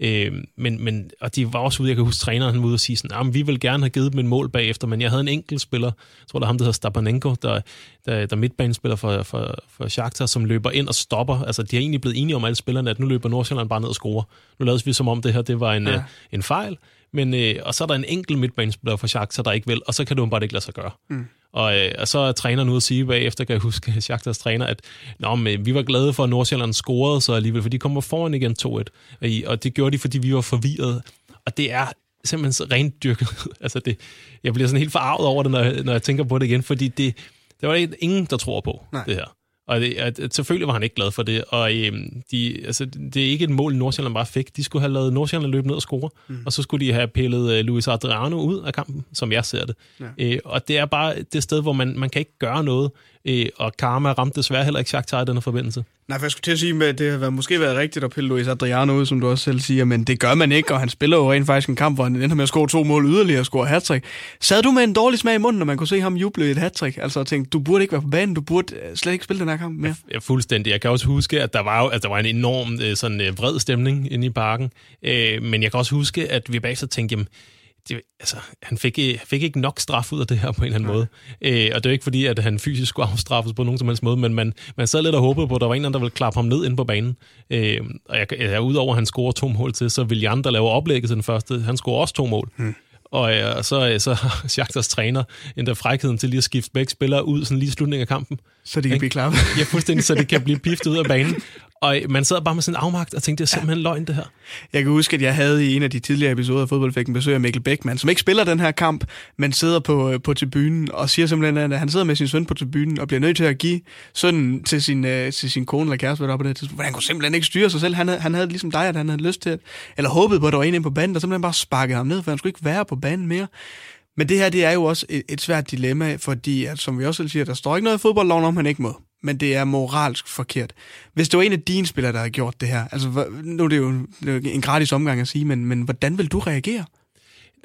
1-1. Øh, men, men, og de var også ude, jeg kan huske, træneren han var ude og sige sådan, vi vil gerne have givet dem en mål bagefter, men jeg havde en enkelt spiller, jeg tror, der er ham, der hedder Stabanenko, der, der, der midtbanespiller for, for, for Shakhtar, som løber ind og stopper. Altså, de har egentlig blevet enige om alle spillerne, at nu løber Nordsjælland bare ned og scorer. Nu lavede vi som om det her, det var en, ja. en fejl, men, øh, og så er der en enkelt midtbanespiller for Shakhtar, der ikke vil, og så kan du bare ikke lade sig gøre. Mm. Og, øh, og så er træneren ude at sige bagefter, kan jeg huske Shakhtars træner, at Nå, men, vi var glade for, at Nordsjælland scorede så alligevel, for de kommer foran igen 2-1. Og det gjorde de, fordi vi var forvirret. Og det er simpelthen så rent dyrket. altså det, jeg bliver sådan helt forarvet over det, når når jeg tænker på det igen, fordi det, det var ingen, der tror på, Nej. det her. Og det, at, at selvfølgelig var han ikke glad for det. Og øhm, de, altså, det er ikke et mål, Nordsjælland bare fik. De skulle have lavet Nordsjælland løbe ned og score, mm. og så skulle de have pillet uh, Luis Adriano ud af kampen, som jeg ser det. Ja. Øh, og det er bare det sted, hvor man, man kan ikke gøre noget. Øh, og Karma ramte desværre heller ikke Shakhtar i denne forbindelse. Nej, for jeg skulle til at sige, at det har måske været rigtigt at pille Luis Adriano ud, som du også selv siger, men det gør man ikke, og han spiller jo rent faktisk en kamp, hvor han ender med at score to mål yderligere og score hat Sad du med en dårlig smag i munden, når man kunne se ham juble i et hat Altså og tænkte, du burde ikke være på banen, du burde øh, slet ikke spille den her kamp mere? Ja, fuldstændig. Jeg kan også huske, at der var, jo, at der var en enorm øh, sådan, øh, vred stemning inde i parken, men jeg kan også huske, at vi bagefter tænkte, jamen, det, altså, han fik, fik ikke nok straf ud af det her på en eller anden måde. Øh, og det er ikke fordi, at han fysisk skulle afstraffes på nogen som helst måde, men man, man sad lidt og håbede på, at der var en, der ville klappe ham ned ind på banen. Øh, og jeg, jeg, udover at han scorer to mål til, så Willian, der laver oplægget til den første, han scorer også to mål. Hmm. Og øh, så, øh, så har Shakhtars træner endda frækheden til lige at skifte begge spillere ud sådan lige i slutningen af kampen. Så de kan blive klappet. ja, fuldstændig, så det kan blive piftet ud af banen. Og man sad bare med sådan en afmagt og tænkte, det er simpelthen løgn, det her. Jeg kan huske, at jeg havde i en af de tidligere episoder af Fodboldfækken besøg af Mikkel Beckmann, som ikke spiller den her kamp, men sidder på, øh, på tribunen og siger simpelthen, at han sidder med sin søn på tribunen og bliver nødt til at give sønnen til sin, uh, til sin kone eller kæreste, der på det tidspunkt. Han kunne simpelthen ikke styre sig selv. Han havde, han havde ligesom dig, at han havde lyst til at, eller håbet på, at der var en inde på banen, der simpelthen bare sparkede ham ned, for han skulle ikke være på banen mere. Men det her, det er jo også et, et svært dilemma, fordi, at, som vi også siger, der står ikke noget i fodboldloven om, han ikke må men det er moralsk forkert. Hvis det var en af dine spillere, der har gjort det her, altså nu er det jo en gratis omgang at sige, men, men hvordan vil du reagere?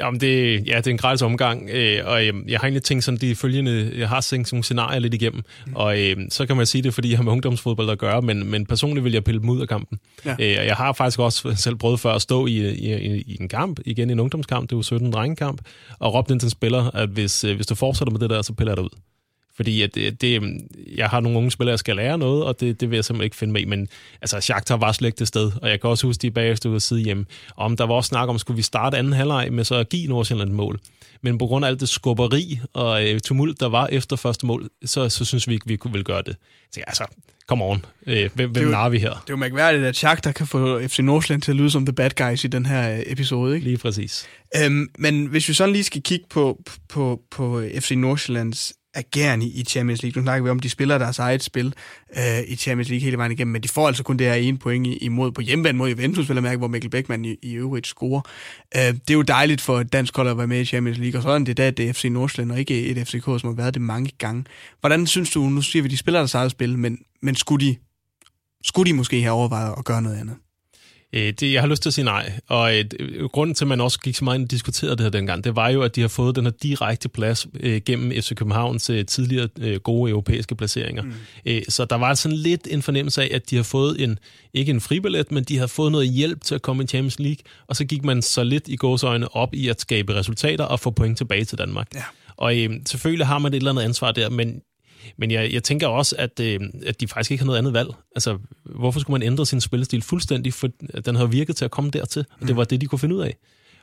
Jamen det, ja, det er en gratis omgang, øh, og øh, jeg har egentlig tænkt sådan de følgende, jeg har tænkt nogle scenarier lidt igennem, mm. og øh, så kan man sige det, fordi jeg har med ungdomsfodbold at gøre, men, men personligt vil jeg pille dem ud af kampen. Ja. Øh, jeg har faktisk også selv prøvet før at stå i, i, i en kamp, igen i en ungdomskamp, det er jo 17 drengekamp, og råbe ind til en spiller, at hvis, øh, hvis du fortsætter med det der, så piller jeg dig ud. Fordi at det, det, jeg har nogle unge spillere, der skal lære noget, og det, det vil jeg simpelthen ikke finde med Men altså, Shakhtar var slet ikke det sted, og jeg kan også huske, de bagefter ud og sige hjem, om der var også snak om, skulle vi starte anden halvleg med så at give Nordsjælland et mål. Men på grund af alt det skubberi og øh, tumult, der var efter første mål, så, så synes vi ikke, vi kunne vil gøre det. Så altså, come on. Øh, hvem hvem er vi her? Det er jo mærkværdigt, at Shakhtar kan få FC Nordsjælland til at lyde som the bad guys i den her øh, episode. Ikke? Lige præcis. Øhm, men hvis vi sådan lige skal kigge på, på, på FC Nordsjællands agerende i Champions League. Nu snakker vi om, de spiller deres eget spil øh, i Champions League hele vejen igennem, men de får altså kun det her ene point imod på hjemmebane mod Juventus, vil jeg mærke, hvor Mikkel Beckmann i, i øvrigt scorer. Øh, det er jo dejligt for et dansk hold at være med i Champions League, og sådan det er det er FC Nordsjælland, og ikke et FCK, som har været det mange gange. Hvordan synes du, nu siger vi, de spiller deres eget spil, men, men skulle, de, skulle de måske have overvejet at gøre noget andet? Øh, det, jeg har lyst til at sige nej. Og øh, grunden til, at man også gik så meget ind og diskuterede det her dengang, det var jo, at de har fået den her direkte plads øh, gennem FC Københavns øh, tidligere øh, gode europæiske placeringer. Mm. Øh, så der var sådan lidt en fornemmelse af, at de har fået en, ikke en fribillet, men de har fået noget hjælp til at komme i Champions League, og så gik man så lidt i gåsøjne op i at skabe resultater og få point tilbage til Danmark. Ja. Og øh, selvfølgelig har man et eller andet ansvar der, men men jeg, jeg tænker også, at, øh, at de faktisk ikke har noget andet valg. Altså, hvorfor skulle man ændre sin spillestil fuldstændig? For den har virket til at komme dertil, og det var det, de kunne finde ud af.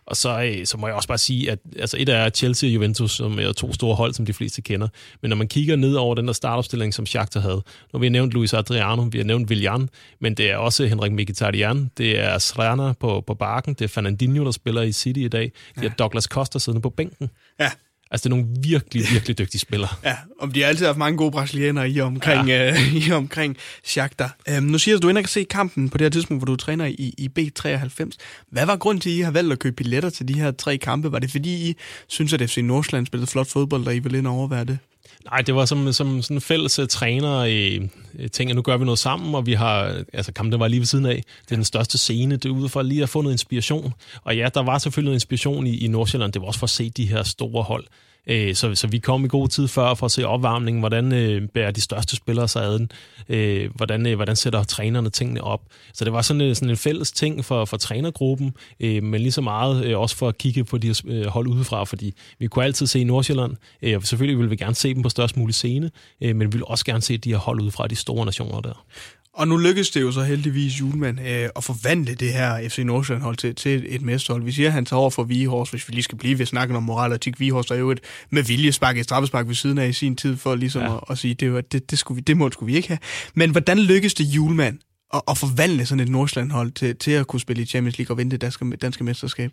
Og så, øh, så må jeg også bare sige, at altså et er Chelsea og Juventus, som er to store hold, som de fleste kender. Men når man kigger ned over den der startopstilling, som Shakhtar havde, har vi nævnt Luis Adriano, vi har nævnt Villan, men det er også Henrik Mkhitaryan, det er Srana på, på bakken, det er Fernandinho, der spiller i City i dag, det er Douglas Costa siddende på bænken. Ja. Altså, det er nogle virkelig, virkelig dygtige spillere. ja, om de har altid haft mange gode brasilianere i omkring, ja. øh, i omkring Shakhtar. Øhm, nu siger du, at du ender kan se kampen på det her tidspunkt, hvor du træner i, i B93. Hvad var grunden til, at I har valgt at købe billetter til de her tre kampe? Var det fordi, I synes, at FC Nordsjælland spillede flot fodbold, og I ville ind og overvære det? Nej, det var som, som sådan en fælles uh, træner i ting, at nu gør vi noget sammen, og vi har, altså kampen var lige ved siden af, det er den største scene, det er ude for lige at få noget inspiration. Og ja, der var selvfølgelig noget inspiration i, i Nordsjælland, det var også for at se de her store hold. Øh, så, så vi kom i god tid før for at se opvarmningen, hvordan øh, bærer de største spillere sig ad den, øh, hvordan, øh, hvordan sætter trænerne tingene op. Så det var sådan, øh, sådan en fælles ting for, for trænergruppen, øh, men lige så meget øh, også for at kigge på de her øh, hold udefra, fordi vi kunne altid se Nordsjælland, øh, og selvfølgelig ville vi gerne se dem på størst mulig scene, øh, men vi ville også gerne se de her hold udefra, de store nationer der. Og nu lykkedes det jo så heldigvis Julemand øh, at forvandle det her FC Nordsjælland hold til, til et mesterhold. Vi siger, at han tager over for Vihors, hvis vi lige skal blive ved snakken om moral og tik. Vihors er jo et med vilje spark, et straffespark ved siden af i sin tid, for ligesom ja. at, at, sige, det, var, det, det, skulle vi, det mål skulle vi ikke have. Men hvordan lykkedes det Julemand at, at forvandle sådan et Nordsjælland hold til, til at kunne spille i Champions League og vinde det danske, danske mesterskab?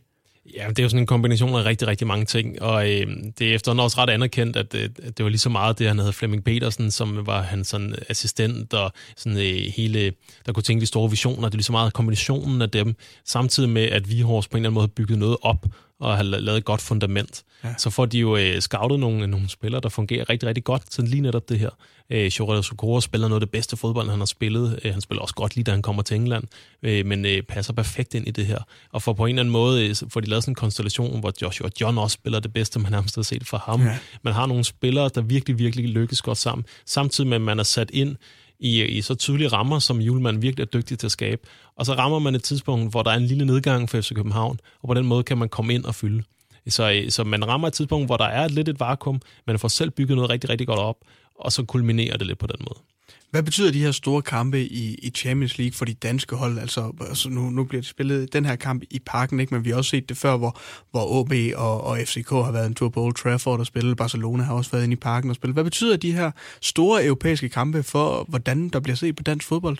Ja, det er jo sådan en kombination af rigtig, rigtig mange ting, og øh, det er efterhånden også ret anerkendt, at, øh, at det var lige så meget det, han havde Flemming Petersen, som var hans sådan, assistent, og sådan øh, hele, der kunne tænke de store visioner, det er lige så meget kombinationen af dem, samtidig med, at vi på en eller anden måde bygget noget op, og har lavet et godt fundament. Ja. Så får de jo øh, scoutet nogle, nogle spillere, der fungerer rigtig, rigtig godt til lige netop det her. Øh, Jorel Sokoro spiller noget af det bedste fodbold, han har spillet. Øh, han spiller også godt lige, da han kommer til England, øh, men øh, passer perfekt ind i det her. Og for på en eller anden måde øh, får de lavet sådan en konstellation, hvor Joshua John også spiller det bedste, man nærmest har set fra ham. Ja. Man har nogle spillere, der virkelig, virkelig lykkes godt sammen, samtidig med, at man er sat ind i, i så tydelige rammer, som Julemand virkelig er dygtig til at skabe. Og så rammer man et tidspunkt, hvor der er en lille nedgang for FC København, og på den måde kan man komme ind og fylde. Så, så man rammer et tidspunkt, hvor der er lidt et vakuum, man får selv bygget noget rigtig, rigtig godt op, og så kulminerer det lidt på den måde. Hvad betyder de her store kampe i, i Champions League for de danske hold? Altså, altså nu, nu bliver det spillet den her kamp i parken, ikke? men vi har også set det før, hvor, hvor OB og, og FCK har været en tur på Old Trafford og spillet. Barcelona har også været inde i parken og spillet. Hvad betyder de her store europæiske kampe for, hvordan der bliver set på dansk fodbold?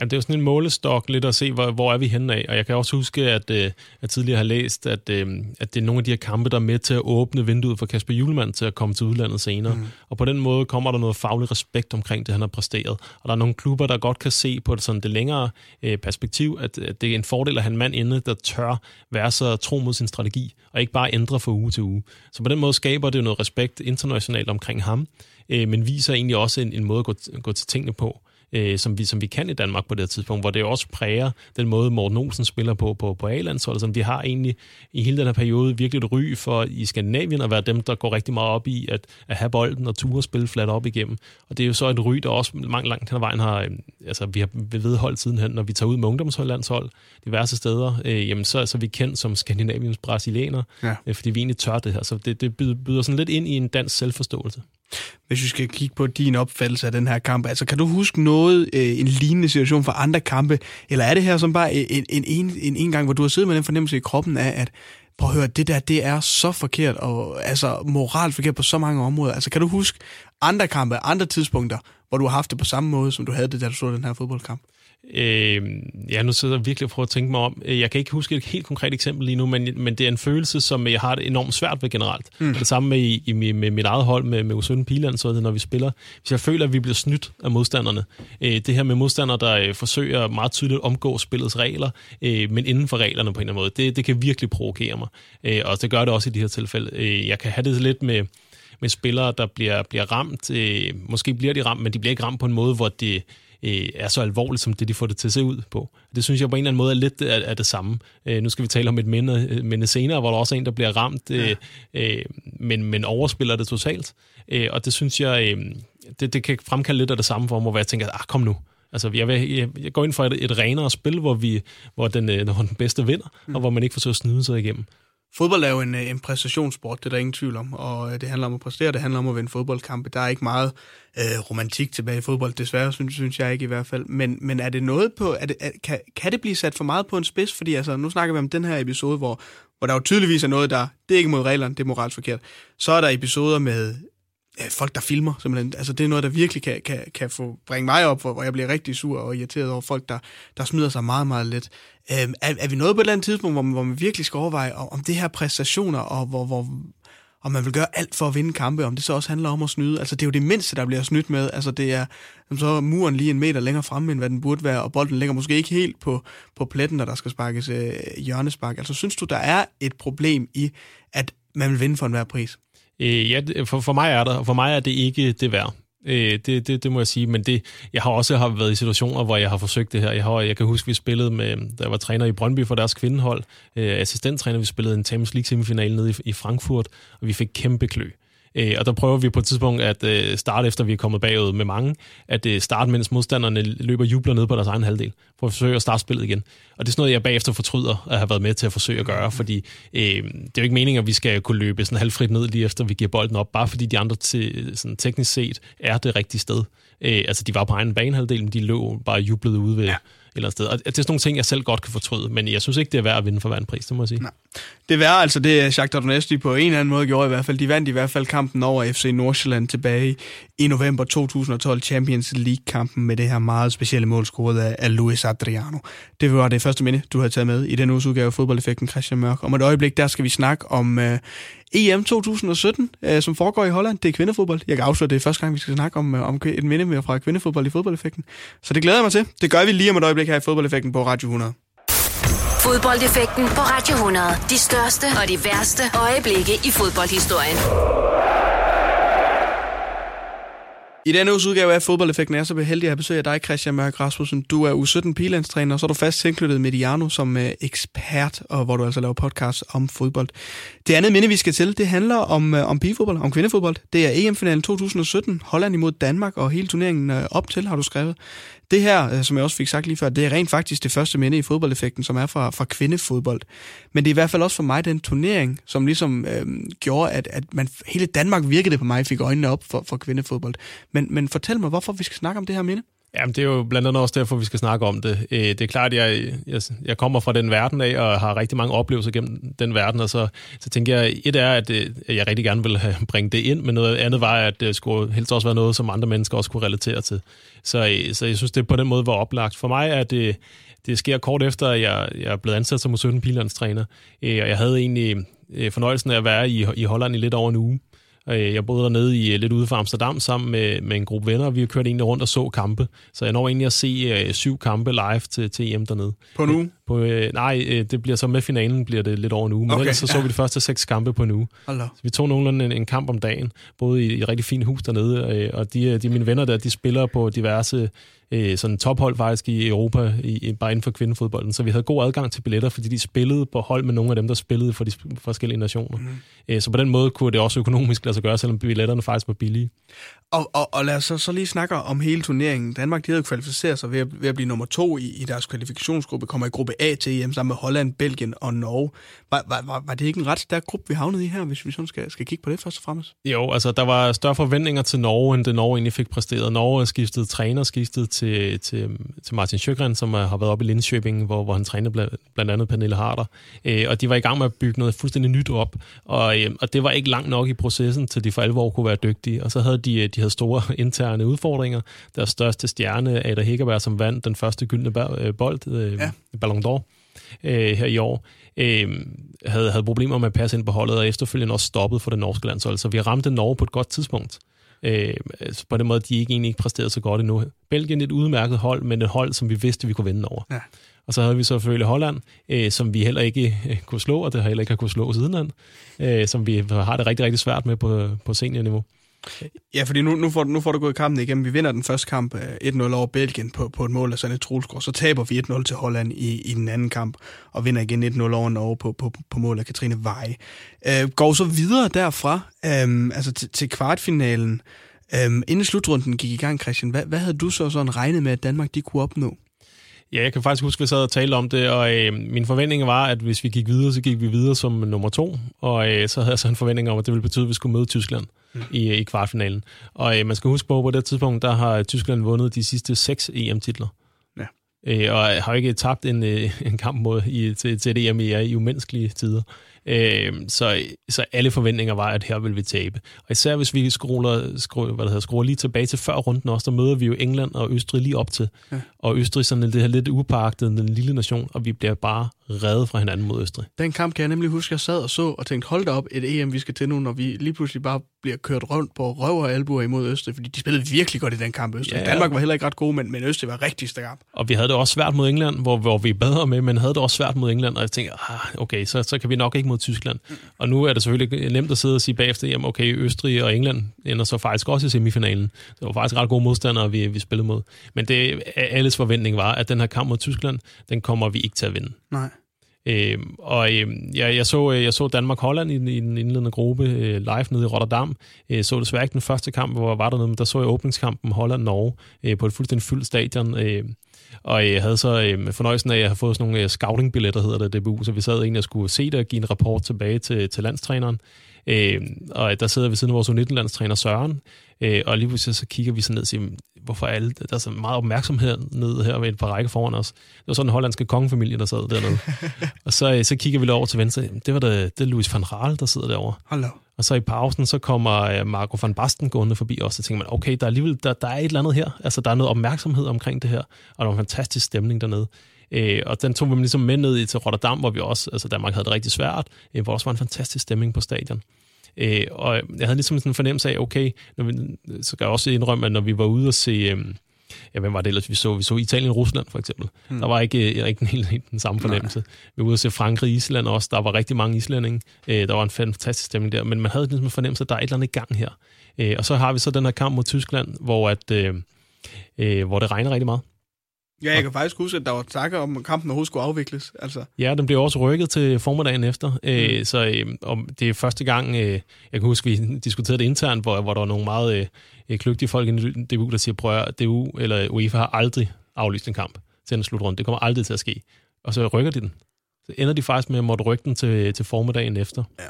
Ja, det er jo sådan en målestok lidt at se, hvor, hvor er vi henne af. Og jeg kan også huske, at øh, jeg tidligere har læst, at, øh, at det er nogle af de her kampe, der er med til at åbne vinduet for Kasper Julemand til at komme til udlandet senere. Mm. Og på den måde kommer der noget faglig respekt omkring det, han har præsteret. Og der er nogle klubber, der godt kan se på det, sådan det længere øh, perspektiv, at, at det er en fordel at have en mand inde, der tør være så tro mod sin strategi, og ikke bare ændre fra uge til uge. Så på den måde skaber det noget respekt internationalt omkring ham, øh, men viser egentlig også en, en måde at gå, gå til tingene på øh, som, vi, som vi kan i Danmark på det her tidspunkt, hvor det også præger den måde, Morten Olsen spiller på på, på A-landsholdet, som vi har egentlig i hele den her periode virkelig et ry for i Skandinavien at være dem, der går rigtig meget op i at, at have bolden og ture spille flat op igennem. Og det er jo så et ry, der også langt, langt hen ad vejen har, øh, altså vi har vedholdt sidenhen, når vi tager ud med ungdomsholdlandshold diverse steder, øh, jamen så, så er vi kendt som Skandinaviens brasilianer, ja. øh, fordi vi egentlig tør det her. Så det, det byder sådan lidt ind i en dansk selvforståelse. Hvis vi skal kigge på din opfattelse af den her kamp, altså kan du huske noget, øh, en lignende situation for andre kampe, eller er det her som bare en, en, en, en, en gang, hvor du har siddet med den fornemmelse i kroppen af, at prøv at høre, det der, det er så forkert, og altså moralt forkert på så mange områder. Altså kan du huske andre kampe, andre tidspunkter, hvor du har haft det på samme måde, som du havde det, da du så den her fodboldkamp? Øh, ja, nu sidder jeg virkelig og prøver at tænke mig om. Øh, jeg kan ikke huske et helt konkret eksempel lige nu, men, men det er en følelse, som jeg har det enormt svært ved generelt. Mm. Det samme med, i, med, med mit eget hold med, med U17 Piland, så det, når vi spiller. Hvis jeg føler, at vi bliver snydt af modstanderne. Øh, det her med modstandere, der øh, forsøger meget tydeligt at omgå spillets regler, øh, men inden for reglerne på en eller anden måde, det, det kan virkelig provokere mig. Øh, og det gør det også i de her tilfælde. Øh, jeg kan have det lidt med med spillere, der bliver, bliver ramt. Øh, måske bliver de ramt, men de bliver ikke ramt på en måde, hvor det øh, er så alvorligt, som det de får det til at se ud på. Det synes jeg på en eller anden måde er lidt af, af det samme. Øh, nu skal vi tale om et minde, øh, minde senere, hvor der også er en, der bliver ramt, øh, øh, men, men overspiller det totalt. Øh, og det synes jeg, øh, det, det kan fremkalde lidt af det samme for mig, hvor jeg tænker, ah, kom nu. Altså, jeg, vil, jeg, jeg går ind for et, et renere spil, hvor, vi, hvor, den, øh, hvor den bedste vinder, mm. og hvor man ikke forsøger at snyde sig igennem. Fodbold er jo en, øh, en præstationssport, det er der ingen tvivl om, og øh, det handler om at præstere, det handler om at vinde fodboldkampe. Der er ikke meget øh, romantik tilbage i fodbold, desværre, synes, synes jeg ikke i hvert fald. Men, men er det noget på, er det, er, kan, kan det blive sat for meget på en spids? Fordi altså, nu snakker vi om den her episode, hvor, hvor der jo tydeligvis er noget, der, det er ikke mod reglerne, det er moralsk forkert. Så er der episoder med øh, folk, der filmer, simpelthen. Altså, det er noget, der virkelig kan, kan, kan få bringe mig op, hvor, hvor jeg bliver rigtig sur og irriteret over folk, der, der smider sig meget, meget let. Øhm, er, er vi nået på et eller andet tidspunkt, hvor man, hvor man virkelig skal overveje, om, om det her præstationer, og hvor, hvor, om man vil gøre alt for at vinde kampe, om det så også handler om at snyde. Altså, det er jo det mindste, der bliver snydt med. Altså, det er så er muren lige en meter længere fremme, end hvad den burde være, og bolden ligger måske ikke helt på, på pletten, når der skal sparkes øh, hjørnespark. Altså, synes du, der er et problem i, at man vil vinde for enhver pris? Øh, ja, for, for mig er der. For mig er det ikke det værd. Øh, det, det, det må jeg sige, men det, jeg har også har været i situationer, hvor jeg har forsøgt det her. Jeg, har, jeg kan huske, vi spillede med, da jeg var træner i Brøndby for deres kvindehold, øh, assistenttræner, vi spillede en Champions League semifinal nede i, i Frankfurt, og vi fik kæmpe klø. Øh, Øh, og der prøver vi på et tidspunkt at øh, starte, efter vi er kommet bagud med mange, at øh, starte, mens modstanderne løber jubler ned på deres egen halvdel, for at forsøge at starte spillet igen. Og det er sådan noget, jeg bagefter fortryder at have været med til at forsøge at gøre, fordi øh, det er jo ikke meningen, at vi skal kunne løbe sådan halvfrit ned lige efter, vi giver bolden op, bare fordi de andre til, sådan teknisk set er det rigtige sted. Øh, altså, de var på egen banehalvdel, men de lå bare jublede ude ved... Ja eller sted. Og det er sådan nogle ting, jeg selv godt kan fortryde, men jeg synes ikke, det er værd at vinde for hver en pris, det må jeg sige. Nej. Det er værd, altså det Jacques Donesti på en eller anden måde gjorde i hvert fald. De vandt i hvert fald kampen over FC Nordsjælland tilbage i november 2012 Champions League-kampen med det her meget specielle mål scoret af, af Luis Adriano. Det var det første minde, du har taget med i den uges udgave af fodboldeffekten Christian Mørk. Om et øjeblik, der skal vi snakke om uh, EM 2017, uh, som foregår i Holland. Det er kvindefodbold. Jeg kan afsløre, det er første gang, vi skal snakke om, uh, om et minde mere fra kvindefodbold i fodboldeffekten. Så det glæder jeg mig til. Det gør vi lige om et øjeblik her i fodboldeffekten på Radio 100. Fodboldeffekten på Radio 100. De største og de værste øjeblikke i fodboldhistorien. I denne uges udgave af Fodboldeffekten er så heldig at besøge dig, Christian Mørk Rasmussen. Du er U17 Pilandstræner, og så er du fast tilknyttet Mediano som øh, ekspert, og hvor du altså laver podcast om fodbold. Det andet minde, vi skal til, det handler om, øh, om pigefodbold, om kvindefodbold. Det er EM-finalen 2017, Holland imod Danmark, og hele turneringen øh, op til, har du skrevet. Det her, øh, som jeg også fik sagt lige før, det er rent faktisk det første minde i fodboldeffekten, som er fra, fra kvindefodbold. Men det er i hvert fald også for mig den turnering, som ligesom øh, gjorde, at, at man, hele Danmark virkede på mig, fik øjnene op for, for kvindefodbold. Men, men fortæl mig, hvorfor vi skal snakke om det her minde? Jamen, det er jo blandt andet også derfor, vi skal snakke om det. Øh, det er klart, at jeg, jeg, jeg kommer fra den verden af, og har rigtig mange oplevelser gennem den verden, og så, så tænker jeg, et er, at øh, jeg rigtig gerne vil bringe det ind, men noget andet var, at det skulle helst også være noget, som andre mennesker også kunne relatere til. Så, øh, så jeg synes, det på den måde var oplagt. For mig er det, det sker kort efter, at jeg, jeg er blevet ansat som 17 pilandstræner, øh, og jeg havde egentlig fornøjelsen af at være i, i Holland i lidt over en uge. Øh, jeg boede dernede i, øh, lidt ude for Amsterdam sammen med, med en gruppe venner, og vi har kørt egentlig rundt og så kampe. Så jeg når egentlig at se uh, syv kampe live til, til EM dernede. På nu? På, uh, nej, det bliver så med finalen bliver det lidt over en uge. Men okay, ellers så, ja. så vi de første seks kampe på en uge. Så vi tog nogenlunde en, en kamp om dagen, både i, i et rigtig fint hus dernede, uh, og de, de mine venner der, de spiller på diverse øh, sådan tophold faktisk i Europa, i, bare inden for kvindefodbolden. Så vi havde god adgang til billetter, fordi de spillede på hold med nogle af dem, der spillede for de forskellige nationer. Mm. Øh, så på den måde kunne det også økonomisk lade sig gøre, selvom billetterne faktisk var billige. Og, og, og lad os så, så lige snakke om hele turneringen. Danmark de havde kvalificeret sig ved at, ved at blive nummer to i, i deres kvalifikationsgruppe, kommer i gruppe A til EM sammen med Holland, Belgien og Norge. Var, var, var, var det ikke en ret stærk gruppe, vi havnede i her, hvis vi sådan skal, skal kigge på det først og fremmest? Jo, altså der var større forventninger til Norge, end det Norge egentlig fik præsteret. Norge har skiftet træner, skiftet til, til, til Martin Sjøgren, som har været oppe i Linköping, hvor, hvor han træner blandt, blandt andet Pernille Harder. Øh, og de var i gang med at bygge noget fuldstændig nyt op, og, øh, og det var ikke langt nok i processen, til de for alvor kunne være dygtige. Og så havde de, øh, de havde store interne udfordringer. Deres største stjerne, Ada Hækkerberg, som vandt den første gyldne øh, bold, øh, ja. Ballon d'Or, øh, her i år, øh, havde, havde problemer med at passe ind på holdet, og efterfølgende også stoppet for det norske landshold. Så vi ramte Norge på et godt tidspunkt. Øh, på den måde, de ikke egentlig ikke præsterede så godt endnu. Belgien et udmærket hold, men et hold, som vi vidste, vi kunne vinde over. Ja. Og så havde vi selvfølgelig Holland, øh, som vi heller ikke øh, kunne slå, og det har heller ikke har kunne slå sidenhen, øh, som vi har det rigtig, rigtig svært med på, på seniorniveau. Ja, fordi nu, nu, får, nu får du gået kampen igennem. Vi vinder den første kamp øh, 1-0 over Belgien på, på et mål af Sanne Trulsgaard. Så taber vi 1-0 til Holland i, i den anden kamp, og vinder igen 1-0 over Norge på, på, på mål af Katrine Veje. Øh, går så videre derfra, øh, altså til, til kvartfinalen. Øh, inden slutrunden gik i gang, Christian, hvad, hvad havde du så sådan regnet med, at Danmark de kunne opnå? Ja, jeg kan faktisk huske, at vi sad og talte om det, og øh, min forventning var, at hvis vi gik videre, så gik vi videre som nummer to, og øh, så havde jeg så en forventning om, at det ville betyde, at vi skulle møde Tyskland mm. i, i kvartfinalen. Og øh, man skal huske på, at på det tidspunkt, der har Tyskland vundet de sidste seks EM-titler. Ja. Øh, og har ikke tabt en, øh, en kamp mod i, til, til et EM i, i umenneskelige tider. Øh, så, så alle forventninger var, at her vil vi tabe. Og især hvis vi skruer, skruer, hvad det hedder, skruer lige tilbage til før runden også, der møder vi jo England og Østrig lige op til. Ja. Og Østrig sådan det her lidt upagtede, den lille nation, og vi bliver bare reddet fra hinanden mod Østrig. Den kamp kan jeg nemlig huske, jeg sad og så og tænkte, hold da op, et EM vi skal til nu, når vi lige pludselig bare bliver kørt rundt på røv og albuer imod Østrig, fordi de spillede virkelig godt i den kamp Østrig. Ja, ja. Danmark var heller ikke ret gode, men, men Østrig var rigtig stærk. Og vi havde det også svært mod England, hvor, hvor vi er bedre med, men havde det også svært mod England, og jeg tænkte, ah, okay, så, så kan vi nok ikke mod Tyskland. Og nu er det selvfølgelig nemt at sidde og sige bagefter, jamen okay, Østrig og England ender så faktisk også i semifinalen. Det var faktisk ret gode modstandere, vi, vi spillede mod. Men det, alles forventning var, at den her kamp mod Tyskland, den kommer vi ikke til at vinde. Nej. Øh, og øh, jeg, jeg, så, jeg så Danmark-Holland i, i den indledende gruppe øh, live nede i Rotterdam. Jeg så desværre ikke den første kamp, hvor jeg var dernede, men der så jeg åbningskampen Holland-Norge øh, på et fuldstændig fyldt stadion. Øh, og jeg havde så øh, fornøjelsen af at have fået sådan nogle øh, scouting-billetter, hedder det, DBU, så vi sad egentlig og skulle se det og give en rapport tilbage til, til landstræneren. Øh, og der sidder vi siden af vores U19-landstræner Søren, øh, og lige pludselig så kigger vi så ned og siger, hvorfor er alle, der er så meget opmærksomhed nede her ved et par række foran os. Det var sådan en hollandske kongefamilie, der sad dernede. og så, øh, så kigger vi over til venstre. Det var det, det er Louis van Raal, der sidder derovre. Hallo. Og så i pausen, så kommer øh, Marco van Basten gående forbi os, og tænker man, okay, der er alligevel der, der er et eller andet her. Altså, der er noget opmærksomhed omkring det her, og der er en fantastisk stemning dernede. Øh, og den tog vi ligesom med ned i til Rotterdam, hvor vi også, altså Danmark havde det rigtig svært, øh, hvor også var en fantastisk stemning på stadion. Øh, og jeg havde ligesom sådan en fornemmelse af, okay, når vi, så skal jeg også indrømme, at når vi var ude og se... Øh, ja, hvem var det ellers, vi så? Vi så Italien og Rusland, for eksempel. Hmm. Der var ikke, øh, ikke den, helt, helt den samme fornemmelse. Nej. Vi var ude og se Frankrig og Island også. Der var rigtig mange islændinge. Øh, der var en fantastisk stemning der. Men man havde ligesom en fornemmelse, at der er et eller andet i gang her. Øh, og så har vi så den her kamp mod Tyskland, hvor, at, øh, øh, hvor det regner rigtig meget. Ja, jeg kan faktisk huske, at der var takker om, at kampen overhovedet skulle afvikles. Altså. Ja, den blev også rykket til formiddagen efter. Øh, mm. så øh, om det er første gang, øh, jeg kan huske, vi diskuterede det internt, hvor, hvor der var nogle meget øh, kløgtige folk i DBU, der siger, prøv at DBU eller UEFA har aldrig aflyst en kamp til en slutrunde. Det kommer aldrig til at ske. Og så rykker de den. Så ender de faktisk med at måtte rykke den til, til formiddagen efter. Ja.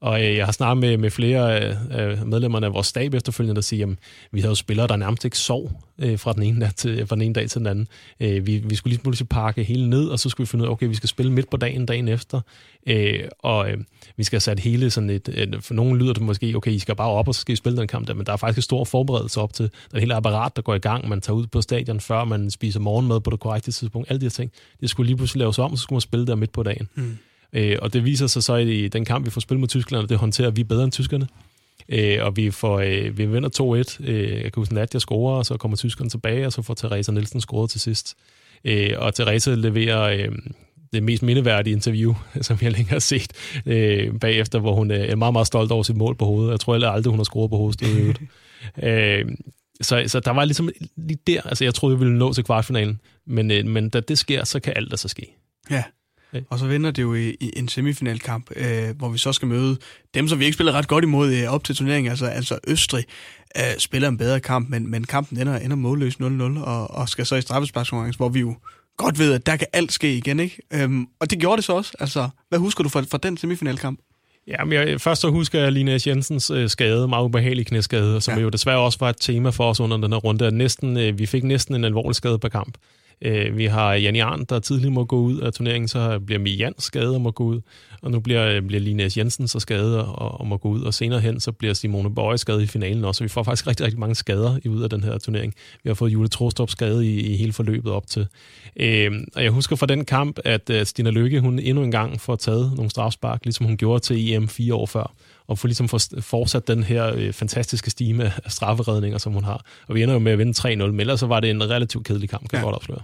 Og øh, jeg har snakket med, med flere øh, øh medlemmerne af vores stab efterfølgende, der siger, at vi havde jo spillere, der nærmest ikke sov øh, fra, den ene dag til, øh, fra den ene dag til den anden. Øh, vi, vi skulle lige pludselig pakke hele ned, og så skulle vi finde ud af, okay, vi skal spille midt på dagen, dagen efter. Øh, og øh, vi skal have sat hele sådan et, øh, For nogen lyder det måske, okay, I skal bare op, og så skal I spille den kamp der, men der er faktisk en stor forberedelse op til. Der er et helt apparat, der går i gang. Man tager ud på stadion, før man spiser morgenmad på det korrekte tidspunkt. Alle de her ting. Det skulle lige pludselig laves om, og så skulle man spille der midt på dagen. Mm. Øh, og det viser sig så i den kamp, vi får spillet mod Tyskland, og det håndterer vi bedre end tyskerne. Øh, og vi, får, øh, vi vinder 2-1. Øh, jeg kan huske, Nadia scorer, og så kommer tyskerne tilbage, og så får Theresa Nielsen scoret til sidst. Øh, og Theresa leverer øh, det mest mindeværdige interview, som jeg længere har set øh, bagefter, hvor hun er meget, meget stolt over sit mål på hovedet. Jeg tror heller aldrig, hun har scoret på hovedet. øh, så, så der var ligesom lige der, altså jeg troede, vi ville nå til kvartfinalen, men, øh, men da det sker, så kan alt altså ske. Ja. Og så vender det jo i, i en semifinalkamp, øh, hvor vi så skal møde dem, som vi ikke spiller ret godt imod øh, op til turneringen, altså, altså Østrig, øh, spiller en bedre kamp, men, men kampen ender, ender målløs 0-0, og, og skal så i straffesparkskonkurrence, hvor vi jo godt ved, at der kan alt ske igen, ikke? Øhm, og det gjorde det så også. Altså, hvad husker du fra, fra den semifinalkamp? Ja, men jeg, først så husker jeg Linus Jensens øh, skade, meget ubehagelig knæskade, som ja. jo desværre også var et tema for os under den her runde. Næsten, øh, vi fik næsten en alvorlig skade på kamp. Øh, vi har Jan Arn, der tidligere må gå ud af turneringen, så bliver Mian skadet og må gå ud, og nu bliver, øh, bliver Linus Jensen så skadet og, og må gå ud, og senere hen, så bliver Simone Bøje skadet i finalen også, så vi får faktisk rigtig, rigtig mange skader i ud af den her turnering. Vi har fået Jule Trostrup skadet i, i hele forløbet op til. Øh, og jeg husker fra den kamp, at, at Stina Lykke, hun endnu en gang får taget nogle strafspark, ligesom hun gjorde til EM fire år før og få ligesom fortsat den her øh, fantastiske stime af strafferedninger, som hun har. Og vi ender jo med at vinde 3-0, men ellers så var det en relativt kedelig kamp, kan ja. jeg godt afsløre.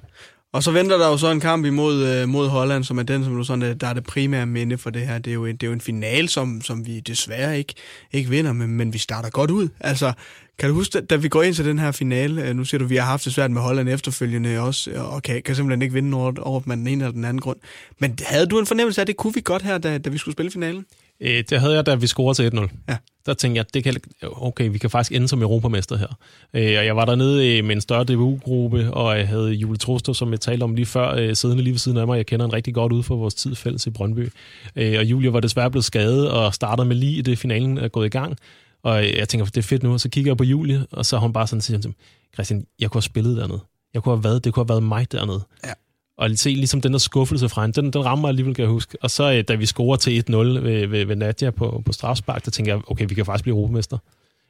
Og så venter der jo så en kamp imod øh, mod Holland, som er den, som du sådan, øh, der er det primære minde for det her. Det er jo en, det er jo en finale, som, som vi desværre ikke, ikke vinder, men, men vi starter godt ud. Altså, kan du huske, da vi går ind til den her finale, nu siger du, at vi har haft det svært med Holland efterfølgende også, og kan, kan simpelthen ikke vinde over dem den ene eller den anden grund. Men havde du en fornemmelse af, at det kunne vi godt her, da, da vi skulle spille finalen? Øh, det havde jeg, da vi scorede til 1-0. Ja. Der tænkte jeg, det kan, okay, vi kan faktisk ende som europamester her. Øh, og jeg var dernede med en større DBU-gruppe, og jeg havde Julie Troster, som jeg talte om lige før, øh, siddende lige ved siden af mig. Jeg kender en rigtig godt ud for vores tid fælles i Brøndby. Øh, og Julia var desværre blevet skadet, og startede med lige det finalen er gået i gang. Og jeg tænker, det er fedt nu. Og så kigger jeg på Julie, og så har hun bare sådan siger, Christian, jeg kunne have spillet dernede. Jeg kunne have været, det kunne have været mig dernede. Ja og se ligesom den der skuffelse fra hende, den, den rammer alligevel, kan jeg huske. Og så øh, da vi scorer til 1-0 ved, ved, ved Nadia på, på strafspark, der tænker jeg, okay, vi kan faktisk blive europamester.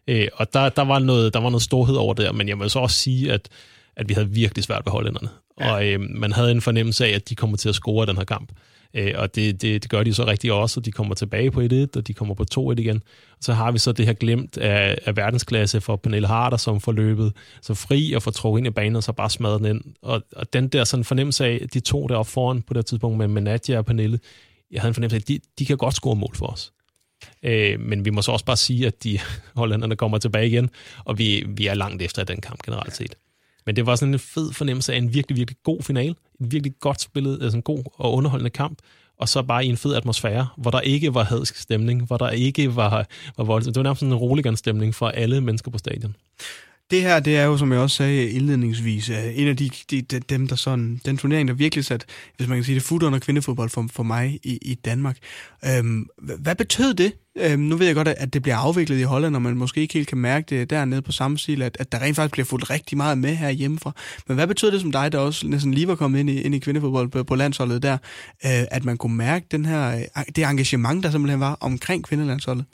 Øh, og der, der, var noget, der var noget storhed over det, men jeg må så også sige, at, at vi havde virkelig svært ved hollænderne. Ja. Og øh, man havde en fornemmelse af, at de kommer til at score den her kamp. Øh, og det, det, det gør de så rigtig også, og de kommer tilbage på 1-1, og de kommer på 2-1 igen. Så har vi så det her glemt af, af verdensklasse for Pernille Harder, som får løbet så fri og får trukket ind i banen, og så bare smadret den ind. Og, og den der sådan fornemmelse af, de to deroppe foran på det tidspunkt med, med Nadia og Pernille, jeg havde en fornemmelse af, at de, de kan godt score mål for os. Øh, men vi må så også bare sige, at de hollanderne kommer tilbage igen, og vi, vi er langt efter den kamp generelt set. Men det var sådan en fed fornemmelse af en virkelig, virkelig god finale. En virkelig godt spillet, altså en god og underholdende kamp. Og så bare i en fed atmosfære, hvor der ikke var hadsk stemning, hvor der ikke var, var voldsomt. Det var nærmest sådan en rolig stemning for alle mennesker på stadion. Det her, det er jo, som jeg også sagde indledningsvis, øh, en af de, de, de dem, der sådan, den turnering, der virkelig sat, hvis man kan sige det, fod under kvindefodbold for, for mig i, i Danmark. Øhm, hvad betød det? Øhm, nu ved jeg godt, at det bliver afviklet i Holland, og man måske ikke helt kan mærke det dernede på samme stil, at, at der rent faktisk bliver fuldt rigtig meget med her hjemmefra. Men hvad betyder det som dig, der også næsten lige var kommet ind i, ind i kvindefodbold på, på landsholdet der, øh, at man kunne mærke den her, øh, det engagement, der simpelthen var omkring kvindelandsholdet?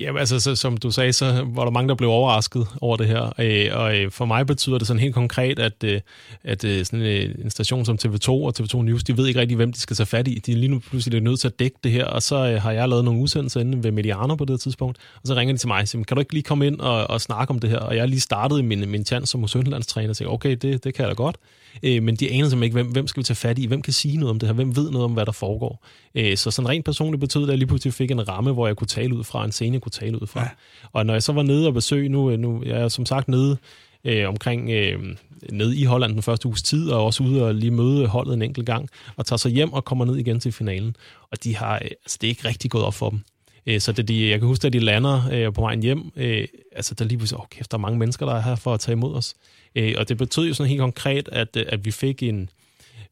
Ja, altså så, som du sagde, så var der mange, der blev overrasket over det her. Øh, og øh, for mig betyder det sådan helt konkret, at, øh, at øh, sådan øh, en station som TV2 og TV2 News, de ved ikke rigtig, hvem de skal tage fat i. De er lige nu pludselig nødt til at dække det her, og så har jeg lavet nogle udsendelser inde ved Mediano på det tidspunkt, og så ringer de til mig og siger, kan du ikke lige komme ind og, og snakke om det her? Og jeg lige startet min, min chance som Sønderlandstræner og tænkte, okay, det, det kan jeg da godt. Øh, men de anede simpelthen ikke, hvem, hvem skal vi tage fat i? Hvem kan sige noget om det her? Hvem ved noget om, hvad der foregår? Øh, så sådan rent personligt betød det, at jeg lige pludselig fik en ramme, hvor jeg kunne tale ud fra, en scene, jeg kunne tale ud fra. Ja. Og når jeg så var nede og besøge, nu, nu jeg er som sagt nede øh, omkring øh, ned i Holland den første uges tid, og også ude og lige møde holdet en enkelt gang, og tager sig hjem og kommer ned igen til finalen. Og de har, altså, det er ikke rigtig gået op for dem. Øh, så det, de, jeg kan huske, at de lander øh, på vejen hjem, øh, altså der lige pludselig, åh kæft, der er mange mennesker, der er her for at tage imod os. Øh, og det betød jo sådan helt konkret, at, øh, at vi fik en,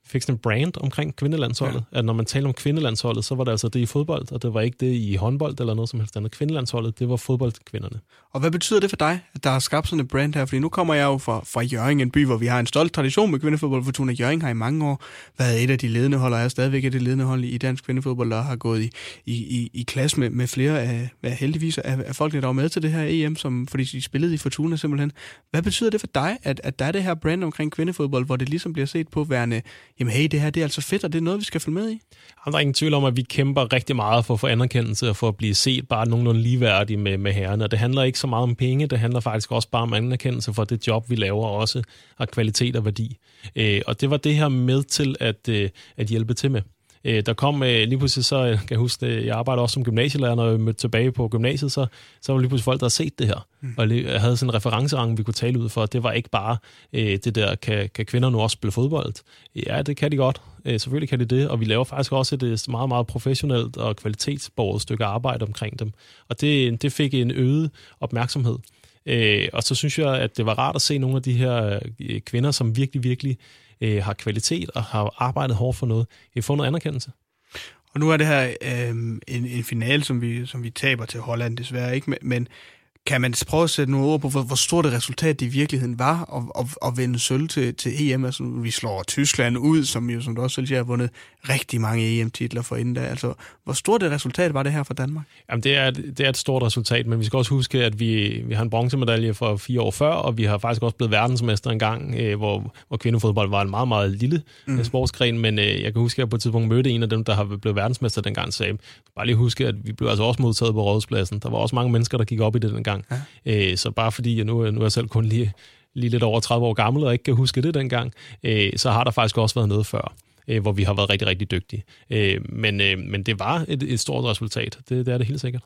fik sådan en brand omkring kvindelandsholdet. Ja. At når man taler om kvindelandsholdet, så var det altså det i fodbold, og det var ikke det i håndbold eller noget som helst andet. Kvindelandsholdet, det var fodboldkvinderne. Og hvad betyder det for dig, at der er skabt sådan et brand her? Fordi nu kommer jeg jo fra, fra Jørgen, en by, hvor vi har en stolt tradition med kvindefodbold. Fortuna Jørgen har i mange år været et af de ledende hold, og er stadigvæk et af de ledende hold i dansk kvindefodbold, og har gået i, i, i, i klasse med, med flere af, af heldigvis af, af folkene, der var med til det her EM, som, fordi de spillede i Fortuna simpelthen. Hvad betyder det for dig, at, at der er det her brand omkring kvindefodbold, hvor det ligesom bliver set på værende, jamen hey, det her det er altså fedt, og det er noget, vi skal følge med i? Der er ingen tvivl om, at vi kæmper rigtig meget for at få anerkendelse og for at blive set bare nogenlunde ligeværdige med, med herrerne. Og det handler ikke så meget om penge, det handler faktisk også bare om anerkendelse for det job, vi laver også, og kvalitet og værdi. Øh, og det var det her med til at, øh, at hjælpe til med. Øh, der kom øh, lige pludselig så, kan jeg huske det, jeg arbejder også som gymnasielærer, når jeg mødte tilbage på gymnasiet, så, så var lige pludselig folk, der havde set det her, mm. og lige, havde sådan en referencerang, vi kunne tale ud for. Det var ikke bare øh, det der, kan, kan kvinder nu også spille fodbold? Ja, det kan de godt. Øh, selvfølgelig kan de det, og vi laver faktisk også et øh, meget, meget professionelt og kvalitetsbordet stykke arbejde omkring dem. Og det, det fik en øget opmærksomhed. Øh, og så synes jeg, at det var rart at se nogle af de her øh, kvinder, som virkelig, virkelig øh, Øh, har kvalitet og har arbejdet hårdt for noget, øh, får noget anerkendelse. Og nu er det her øh, en, en finale, som vi, som vi taber til Holland desværre ikke, men kan man prøve at sætte nogle ord på, hvor, hvor stort det resultat det i virkeligheden var at, at, at vinde sølv til, til EM? Altså, vi slår Tyskland ud, som jo, som du også selv siger, har vundet rigtig mange EM-titler for inden da. Altså, hvor stort et resultat var det her for Danmark? Jamen, det er, det er et stort resultat, men vi skal også huske, at vi, vi har en bronzemedalje for fire år før, og vi har faktisk også blevet verdensmester en gang, øh, hvor, hvor kvindefodbold var en meget, meget lille mm. sportsgren, men øh, jeg kan huske, at jeg på et tidspunkt mødte en af dem, der har blevet verdensmester dengang, sagde, bare lige huske, at vi blev altså også modtaget på rådspladsen. Der var også mange mennesker, der gik op i det dengang. Ja. Øh, så bare fordi, jeg nu, nu er jeg selv kun lige, lige lidt over 30 år gammel, og ikke kan huske det dengang, øh, så har der faktisk også været noget før øh, hvor vi har været rigtig, rigtig dygtige. Øh, men, øh, men det var et, et stort resultat. Det, det er det helt sikkert.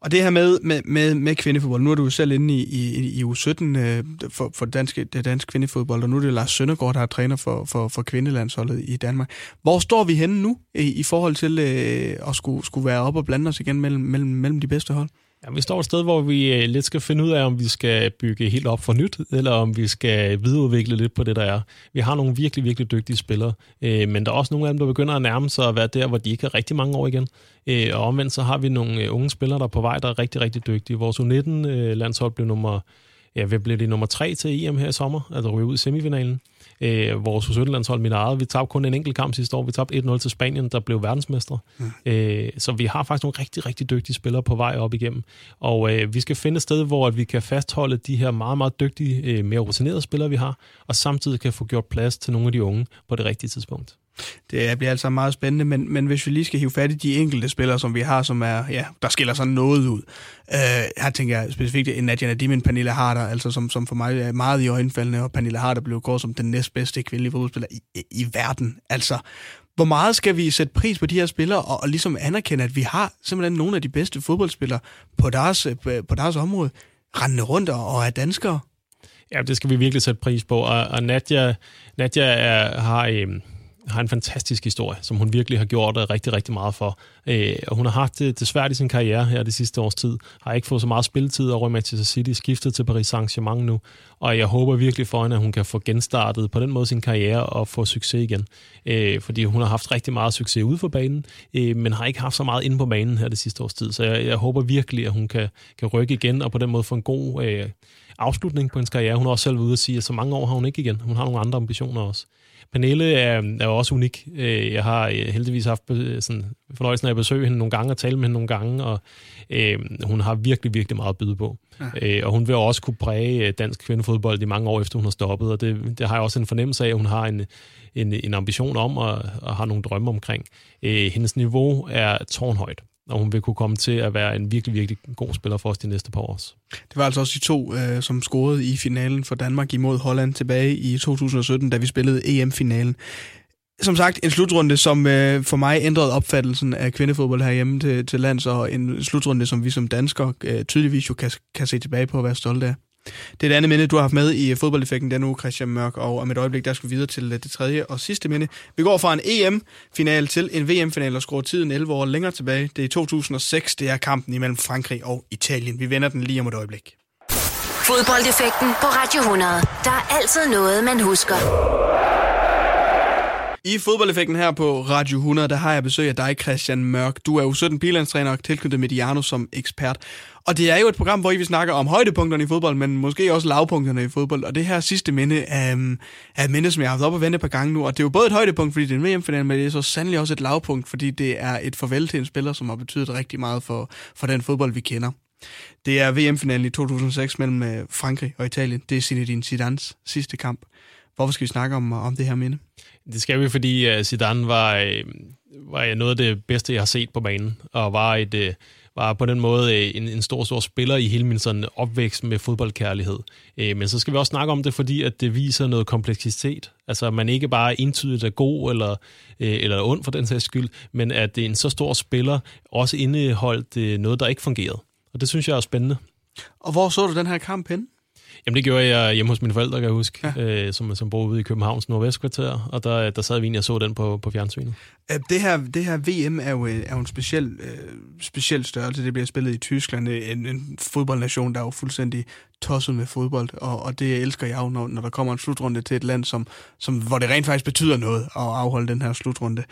Og det her med, med, med, med kvindefodbold, nu er du jo selv inde i, i, i U17 øh, for, for dansk, det danske kvindefodbold, og nu er det Lars Søndergaard, der er træner for, for, for kvindelandsholdet i Danmark. Hvor står vi henne nu i, i forhold til øh, at skulle, skulle være op og blande os igen mellem, mellem, mellem de bedste hold? Ja, vi står et sted, hvor vi øh, lidt skal finde ud af, om vi skal bygge helt op for nyt, eller om vi skal videreudvikle lidt på det, der er. Vi har nogle virkelig, virkelig dygtige spillere, øh, men der er også nogle af dem, der begynder at nærme sig at være der, hvor de ikke har rigtig mange år igen. Øh, og omvendt så har vi nogle øh, unge spillere, der er på vej, der er rigtig, rigtig dygtige. Vores U19-landshold øh, blev nummer, ja, vi blev det nummer tre til EM her i sommer, altså ryge ud i semifinalen. Øh, vores U17-landshold, mit eget, vi tabte kun en enkelt kamp sidste år. Vi tabte 1-0 til Spanien, der blev verdensmestre. Mm. Øh, så vi har faktisk nogle rigtig, rigtig dygtige spillere på vej op igennem. Og øh, vi skal finde et sted, hvor vi kan fastholde de her meget, meget dygtige, øh, mere rutinerede spillere, vi har, og samtidig kan få gjort plads til nogle af de unge på det rigtige tidspunkt. Det bliver altså meget spændende, men, men hvis vi lige skal hive fat i de enkelte spillere, som vi har, som er, ja, der skiller sig noget ud. Øh, her tænker jeg specifikt en Nadia Nadim, Pernille Harder, altså som, som for mig er meget i øjenfaldende, og Pernille Harder blev kåret som den næstbedste kvindelige fodboldspiller i, i, i verden. Altså, hvor meget skal vi sætte pris på de her spillere, og, og ligesom anerkende, at vi har simpelthen nogle af de bedste fodboldspillere på deres, øh, på deres område, rendende rundt og, og er danskere? Ja, det skal vi virkelig sætte pris på, og, og Nadia, Nadia er, har... Øh har en fantastisk historie, som hun virkelig har gjort øh, rigtig, rigtig meget for. Øh, og hun har haft det, det svært i sin karriere her det sidste års tid. Har ikke fået så meget spilletid over Manchester City, skiftet til Paris Saint-Germain nu. Og jeg håber virkelig for hende, at hun kan få genstartet på den måde sin karriere og få succes igen. Øh, fordi hun har haft rigtig meget succes ude for banen, øh, men har ikke haft så meget inde på banen her det sidste års tid. Så jeg, jeg håber virkelig, at hun kan, kan rykke igen og på den måde få en god... Øh, afslutning på hendes karriere. Hun har også selv ude at sige, at så mange år har hun ikke igen. Hun har nogle andre ambitioner også. Pernille er, er også unik. Øh, jeg har øh, heldigvis haft sådan, fornøjelsen af at besøge hende nogle gange og tale med hende nogle gange, og øh, hun har virkelig, virkelig meget at byde på. Ja. Øh, og hun vil også kunne præge øh, dansk kvindefodbold i mange år efter hun har stoppet, og det, det har jeg også en fornemmelse af, at hun har en, en, en ambition om og, og har nogle drømme omkring. Øh, hendes niveau er tårnhøjt og hun vil kunne komme til at være en virkelig, virkelig god spiller for os de næste par år. Det var altså også de to, øh, som scorede i finalen for Danmark imod Holland tilbage i 2017, da vi spillede EM-finalen. Som sagt, en slutrunde, som øh, for mig ændrede opfattelsen af kvindefodbold herhjemme til, til lands, og en slutrunde, som vi som danskere øh, tydeligvis jo kan, kan se tilbage på og være stolte af. Det er det andet minde, du har haft med i fodboldeffekten denne uge, Christian Mørk, og om et øjeblik, der skal vi videre til øh, det tredje og sidste minde. Vi går fra en EM-final til en VM-final og skruer tiden 11 år længere tilbage. Det er 2006, det er kampen imellem Frankrig og Italien. Vi vender den lige om et øjeblik. Fodboldeffekten på Radio 100. Der er altid noget, man husker. I fodboldeffekten her på Radio 100, der har jeg besøg af dig, Christian Mørk. Du er jo 17 bilandstræner og tilknyttet Mediano som ekspert. Og det er jo et program, hvor I vil snakke om højdepunkterne i fodbold, men måske også lavpunkterne i fodbold. Og det her sidste minde er, øhm, er et minde, som jeg har haft op og vente et par gange nu. Og det er jo både et højdepunkt, fordi det er en VM-final, men det er så sandelig også et lavpunkt, fordi det er et farvel til en spiller, som har betydet rigtig meget for, for den fodbold, vi kender. Det er VM-finalen i 2006 mellem øh, Frankrig og Italien. Det er Zinedine Zidanes sidste kamp. Hvorfor skal vi snakke om, om det her minde? Det skal vi, fordi uh, Zidane var, uh, var noget af det bedste, jeg har set på banen, og var et... Uh, var på den måde en, en stor, stor spiller i hele min sådan opvækst med fodboldkærlighed. Men så skal vi også snakke om det, fordi at det viser noget kompleksitet. Altså, man ikke bare entydigt er god eller, eller ond for den sags skyld, men at det er en så stor spiller også indeholdt noget, der ikke fungerede. Og det synes jeg er spændende. Og hvor så du den her kamp hen? Jamen det gjorde jeg hjemme hos mine forældre, kan jeg huske, ja. øh, som, som boede ude i Københavns Nordvestkvarter, og der, der sad vi egentlig og så den på, på fjernsynet. Det her, det her VM er jo, øh, er jo en speciel, øh, speciel størrelse. Det bliver spillet i Tyskland, en, en fodboldnation, der er jo fuldstændig tosset med fodbold, og, og det elsker jeg jo, når, når der kommer en slutrunde til et land, som, som, hvor det rent faktisk betyder noget at afholde den her slutrunde.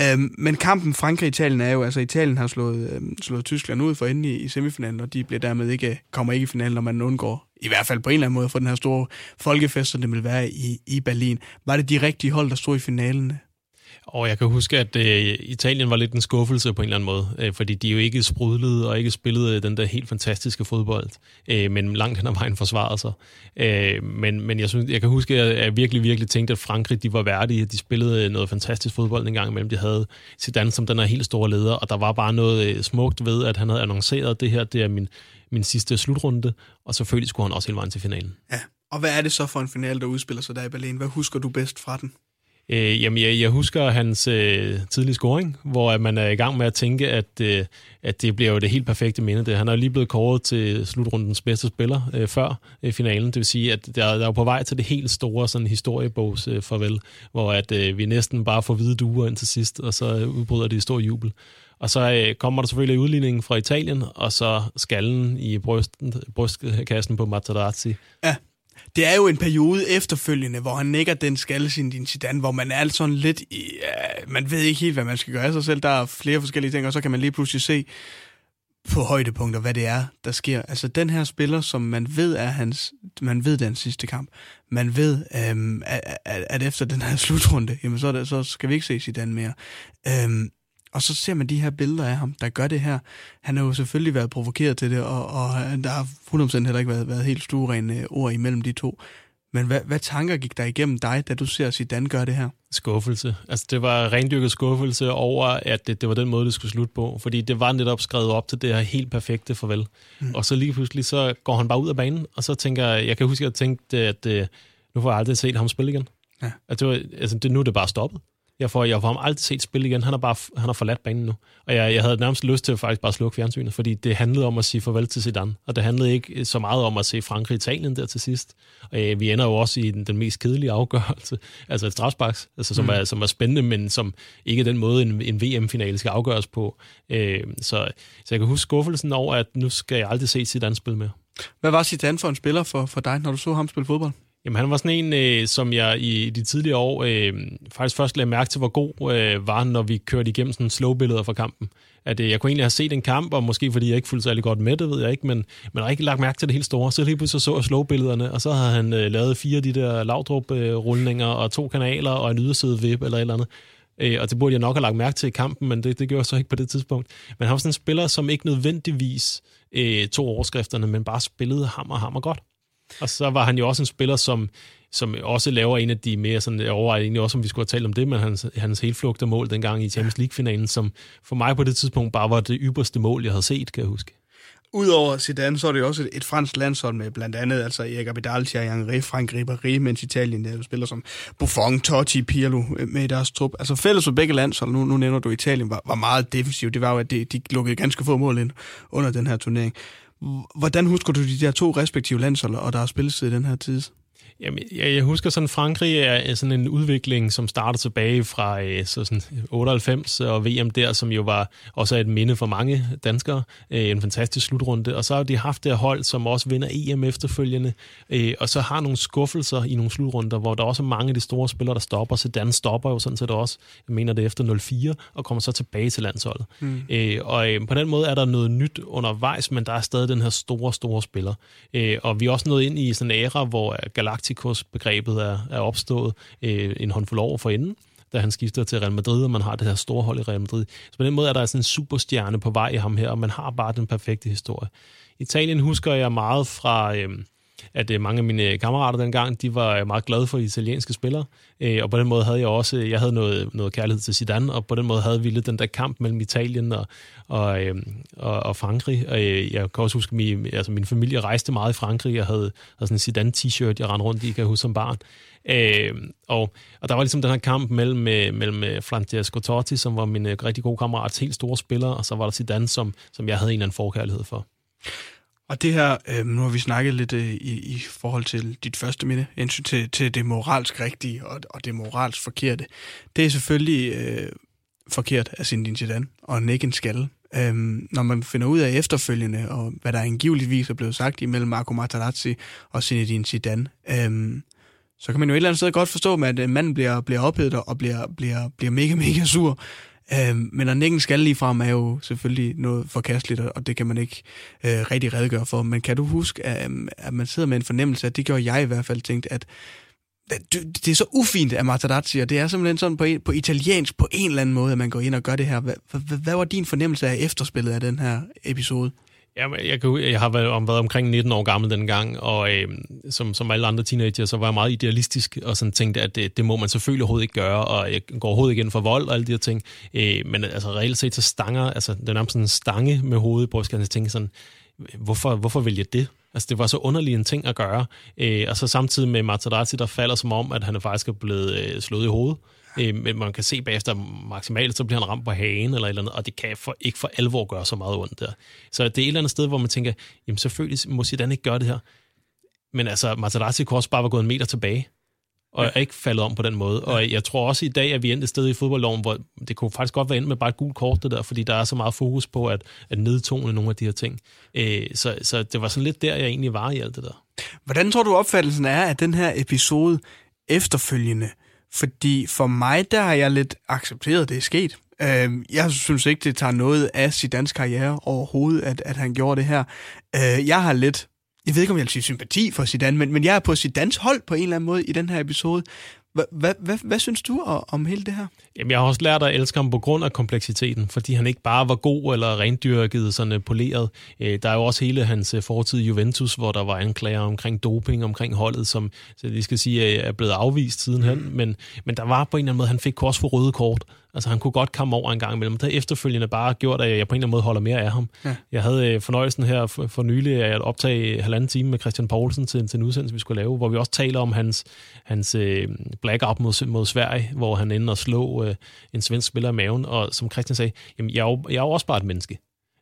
Øhm, men kampen Frankrig-Italien er jo, altså Italien har slået, øhm, slået Tyskland ud for enden i, i semifinalen, og de bliver dermed ikke, kommer ikke i finalen, når man undgår, i hvert fald på en eller anden måde, for den her store folkefest, som det vil være i, i Berlin. Var det de rigtige hold, der stod i finalen? Og jeg kan huske, at øh, Italien var lidt en skuffelse på en eller anden måde, øh, fordi de jo ikke sprudlede og ikke spillede øh, den der helt fantastiske fodbold, øh, men langt hen ad vejen forsvarede sig. Øh, men, men jeg, synes, jeg kan huske, at jeg virkelig, virkelig tænkte, at Frankrig de var værdige. De spillede øh, noget fantastisk fodbold en gang imellem. De havde Zidane som den her helt store leder, og der var bare noget øh, smukt ved, at han havde annonceret, det her det er min, min sidste slutrunde, og selvfølgelig skulle han også hele vejen til finalen. Ja, og hvad er det så for en finale, der udspiller sig der i Berlin? Hvad husker du bedst fra den? Øh, jamen, jeg, jeg husker hans øh, tidlige scoring, hvor at man er i gang med at tænke, at, øh, at det bliver jo det helt perfekte minde. Det. Han er lige blevet kåret til slutrundens bedste spiller øh, før øh, finalen. Det vil sige, at der, der er på vej til det helt store sådan, historiebogs øh, farvel, hvor at, øh, vi næsten bare får hvide duer ind til sidst, og så udbryder det i stor jubel. Og så øh, kommer der selvfølgelig udligningen fra Italien, og så skallen i brysten, brystkassen på Materazzi. Ja det er jo en periode efterfølgende, hvor han nikker den skalle sin din sedan, hvor man er sådan lidt, i, uh, man ved ikke helt, hvad man skal gøre af sig selv. Der er flere forskellige ting, og så kan man lige pludselig se på højdepunkter, hvad det er, der sker. Altså den her spiller, som man ved er hans, man ved den sidste kamp. Man ved, øhm, at, at, at, efter den her slutrunde, jamen så, det, så skal vi ikke se Zidane mere. Øhm, og så ser man de her billeder af ham, der gør det her. Han har jo selvfølgelig været provokeret til det, og, og der har 100% heller ikke været, været helt stuerene ord imellem de to. Men hvad, hvad tanker gik der igennem dig, da du ser Zidane gøre det her? Skuffelse. Altså, det var rendyrket skuffelse over, at det, det var den måde, det skulle slutte på. Fordi det var netop skrevet op til det her helt perfekte farvel. Mm. Og så lige pludselig, så går han bare ud af banen, og så tænker jeg, jeg kan huske, at jeg tænkte, at, at øh, nu får jeg aldrig set ham spille igen. Ja. At det var, altså, det, nu er det bare stoppet. Jeg får, jeg får ham aldrig set spille igen. Han har bare han har forladt banen nu. Og jeg, jeg havde nærmest lyst til at faktisk bare slukke fjernsynet, fordi det handlede om at sige farvel til Zidane. Og det handlede ikke så meget om at se Frankrig-Italien der til sidst. Og øh, vi ender jo også i den, den mest kedelige afgørelse, altså et strafsparks, altså, som, mm. er, som er spændende, men som ikke er den måde, en, en VM-finale skal afgøres på. Øh, så, så jeg kan huske skuffelsen over, at nu skal jeg aldrig se Zidane spille mere. Hvad var Zidane for en spiller for, for dig, når du så ham spille fodbold? Jamen, han var sådan en, øh, som jeg i de tidligere år øh, faktisk først lagde mærke til, hvor god øh, var når vi kørte igennem sådan slow-billeder fra kampen. At øh, jeg kunne egentlig have set en kamp, og måske fordi jeg ikke fulgte særlig godt med, det ved jeg ikke, men man har ikke lagt mærke til det helt store. Så lige pludselig så jeg slow-billederne, og så havde han øh, lavet fire af de der lavdrup-rulninger, øh, og to kanaler, og en yderside vip eller et eller andet. Øh, og det burde jeg nok have lagt mærke til i kampen, men det, det gjorde jeg så ikke på det tidspunkt. Men han var sådan en spiller, som ikke nødvendigvis øh, tog overskrifterne, men bare spillede hammer hammer godt. Og så var han jo også en spiller, som, som også laver en af de mere, sådan, jeg overvejede egentlig også, om vi skulle have talt om det, men hans, hans helt flugter mål dengang i Champions League-finalen, som for mig på det tidspunkt bare var det ypperste mål, jeg havde set, kan jeg huske. Udover Zidane, så er det jo også et, et fransk landshold med blandt andet altså Erik Abidal, Thierry Henry, Frank Ribéry, mens Italien der spiller som Buffon, Totti, Pirlo med i deres trup. Altså fælles for begge landshold, nu, nu nævner du Italien, var, var meget defensiv. Det var jo, at de, de lukkede ganske få mål ind under den her turnering. Hvordan husker du de der to respektive landshold, og der er spilletid i den her tid? Jamen, jeg, jeg husker sådan, Frankrig er sådan en udvikling, som starter tilbage fra øh, så sådan 98 og VM der, som jo var også et minde for mange danskere. Øh, en fantastisk slutrunde. Og så har de haft det hold, som også vinder EM efterfølgende, øh, og så har nogle skuffelser i nogle slutrunder, hvor der også er mange af de store spillere, der stopper. Sedan stopper jo sådan set også, jeg mener det efter 04, og kommer så tilbage til landsholdet. Mm. Og på den måde er der noget nyt undervejs, men der er stadig den her store, store spiller. Og vi er også nået ind i sådan en æra, hvor Galactic Galacticos-begrebet er, er opstået øh, en håndfuld år forinden, da han skifter til Real Madrid, og man har det her store hold i Real Madrid. Så på den måde er der sådan en superstjerne på vej i ham her, og man har bare den perfekte historie. Italien husker jeg meget fra... Øh, at øh, mange af mine øh, kammerater dengang, de var øh, meget glade for italienske spillere, øh, og på den måde havde jeg også, øh, jeg havde noget, noget kærlighed til Zidane, og på den måde havde vi lidt den der kamp mellem Italien og, og, øh, og, og Frankrig, og jeg kan også huske, at min, altså min familie rejste meget i Frankrig, jeg havde, havde sådan en Zidane-t-shirt, jeg rendte rundt i, kan jeg huske som barn, Øh, og, og der var ligesom den her kamp mellem, mellem Francesco Totti, som var min rigtig gode kammerat, helt store spiller, og så var der Zidane, som, som jeg havde en eller anden forkærlighed for. Og det her, øh, nu har vi snakket lidt øh, i, i forhold til dit første minde, til, til det moralsk rigtige og, og det moralsk forkerte. Det er selvfølgelig øh, forkert af sin Zidane og ikke en skalle. Øhm, når man finder ud af efterfølgende, og hvad der angiveligvis er blevet sagt imellem Marco Materazzi og Zinedine Zidane, øhm, så kan man jo et eller andet sted godt forstå, med, at øh, manden bliver, bliver ophedet og bliver, bliver, bliver mega, mega sur. Øh, men at nikken skal lige frem er jo selvfølgelig noget forkasteligt, og det kan man ikke øh, rigtig redegøre for. Men kan du huske, at, øhm, at man sidder med en fornemmelse, at det gjorde jeg i hvert fald tænkt, at det er så ufint af Materazzi, og det er simpelthen sådan på, på italiensk på en eller anden måde, at man går ind og gør det her. Hvad, hvad, hvad var din fornemmelse af efterspillet af den her episode? Jamen, jeg, kan, jeg har været, været omkring 19 år gammel dengang, og øh, som, som alle andre teenager, så var jeg meget idealistisk, og sådan tænkte, at det, det må man selvfølgelig overhovedet ikke gøre, og jeg går overhovedet ikke ind for vold og alle de her ting. Øh, men altså reelt set, så stanger, altså det er nærmest sådan en stange med hovedet på, skal jeg tænke sådan, hvorfor, hvorfor vil jeg det? Altså, det var så underlig en ting at gøre. Øh, og så samtidig med Materazzi, der falder som om, at han er faktisk er blevet øh, slået i hovedet. Øh, men man kan se bagefter maksimalt, så bliver han ramt på hagen eller et eller andet, og det kan for, ikke for alvor gøre så meget ondt der. Så det er et eller andet sted, hvor man tænker, jamen selvfølgelig må Zidane ikke gøre det her. Men altså, Materazzi kunne også bare være gået en meter tilbage og er ikke faldet om på den måde. Ja. Og jeg tror også i dag, at vi er endt et sted i fodboldloven, hvor det kunne faktisk godt være endt med bare et gult kort, det der, fordi der er så meget fokus på at, at nedtone nogle af de her ting. Øh, så, så det var sådan lidt der, jeg egentlig var i alt det der. Hvordan tror du opfattelsen er af den her episode efterfølgende? Fordi for mig, der har jeg lidt accepteret, at det er sket. Øh, jeg synes ikke, det tager noget af sit danske karriere overhovedet, at, at han gjorde det her. Øh, jeg har lidt jeg ved ikke, om jeg vil sige sympati for Zidane, men, men jeg er på Zidanes hold på en eller anden måde i den her episode. Hvad, hvad, hvad, synes du om hele det her? Jamen, jeg har også lært at elske ham på grund af kompleksiteten, fordi han ikke bare var god eller rendyrket, sådan øh, poleret. Øh, der er jo også hele hans øh, fortid i Juventus, hvor der var anklager omkring doping, omkring holdet, som så de skal sige er blevet afvist sidenhen. Mm. Men, men der var på en eller anden måde, han fik også for røde kort. Altså, han kunne godt komme over en gang imellem. Det har efterfølgende bare gjort, at jeg på en eller anden måde holder mere af ham. Ja. Jeg havde fornøjelsen her for, for nylig at optage halvanden time med Christian Poulsen til, til en udsendelse, vi skulle lave, hvor vi også taler om hans, hans øh, blackout mod, mod Sverige, hvor han ender og slå øh, en svensk spiller i maven. Og som Christian sagde, jamen, jeg, er jo, jeg er jo også bare et menneske.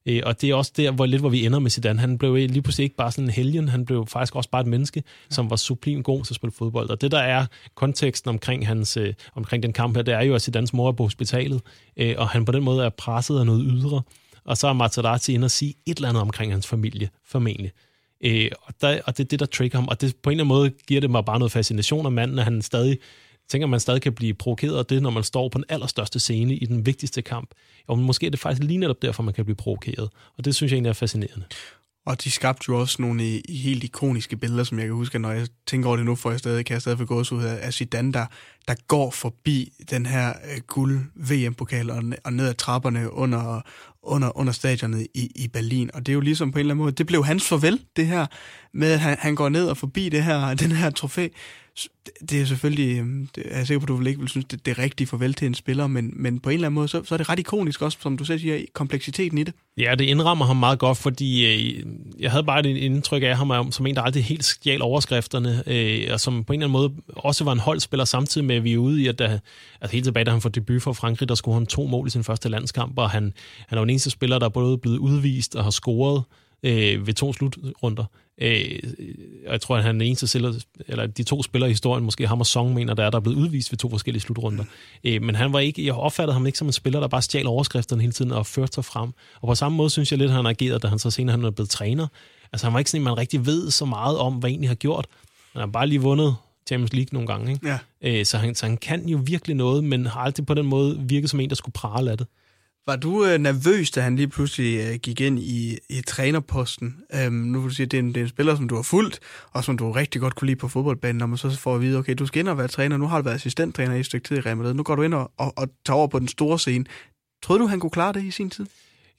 Øh, og det er også der, hvor lidt hvor vi ender med Zidane. Han blev lige pludselig ikke bare sådan en helgen, han blev faktisk også bare et menneske, som var sublim god til at spille fodbold. Og det, der er konteksten omkring, hans, øh, omkring den kamp her, det er jo, at Zidanes mor er på hospitalet, øh, og han på den måde er presset af noget ydre. Og så er Materazzi inde og sige et eller andet omkring hans familie, formentlig. Øh, og, der, og det er det, der trigger ham. Og det, på en eller anden måde giver det mig bare noget fascination af manden, at han stadig tænker, at man stadig kan blive provokeret af det, når man står på den allerstørste scene i den vigtigste kamp. Og måske er det faktisk lige netop derfor, man kan blive provokeret. Og det synes jeg egentlig er fascinerende. Og de skabte jo også nogle øh, helt ikoniske billeder, som jeg kan huske, når jeg tænker over det nu, for jeg stadig kan jeg stadig få gås ud af Zidane, der, der går forbi den her øh, guld VM-pokal og, og ned ad trapperne under, under, under stadionet i, i Berlin. Og det er jo ligesom på en eller anden måde, det blev hans farvel, det her, med at han, han går ned og forbi det her, den her trofæ det er selvfølgelig, øhm, det er jeg sikker på, at du vil ikke vil synes, det, det er rigtigt farvel til en spiller, men, men på en eller anden måde, så, så er det ret ikonisk også, som du selv siger, kompleksiteten i det. Ja, det indrammer ham meget godt, fordi øh, jeg havde bare et indtryk af ham som en, der aldrig helt stjal overskrifterne, øh, og som på en eller anden måde også var en holdspiller, samtidig med, at vi er ude i, at da, altså helt tilbage, da han får debut for Frankrig, der skulle han to mål i sin første landskamp, og han, han er den eneste spiller, der er både blevet udvist og har scoret øh, ved to slutrunder. Øh, og jeg tror, at han er den eneste spiller, eller de to spillere i historien, måske ham og Song, mener, der er, der er blevet udvist ved to forskellige slutrunder. Øh, men han var ikke, jeg opfattede ham ikke som en spiller, der bare stjal overskrifterne hele tiden og førte sig frem. Og på samme måde synes jeg lidt, at han agerede, da han så senere han er blevet træner. Altså han var ikke sådan, at man rigtig ved så meget om, hvad han egentlig har gjort. Han har bare lige vundet Champions League nogle gange. Ikke? Ja. Øh, så, han, så han kan jo virkelig noget, men har aldrig på den måde virket som en, der skulle prale af det. Var du øh, nervøs, da han lige pludselig øh, gik ind i, i trænerposten? Øhm, nu vil du sige, at det er, en, det er en spiller, som du har fulgt, og som du rigtig godt kunne lide på fodboldbanen, når man så får at vide, okay, du skal ind og være træner, nu har du været assistenttræner i et stykke tid i Real Madrid, nu går du ind og, og, og tager over på den store scene. Troede du, han kunne klare det i sin tid?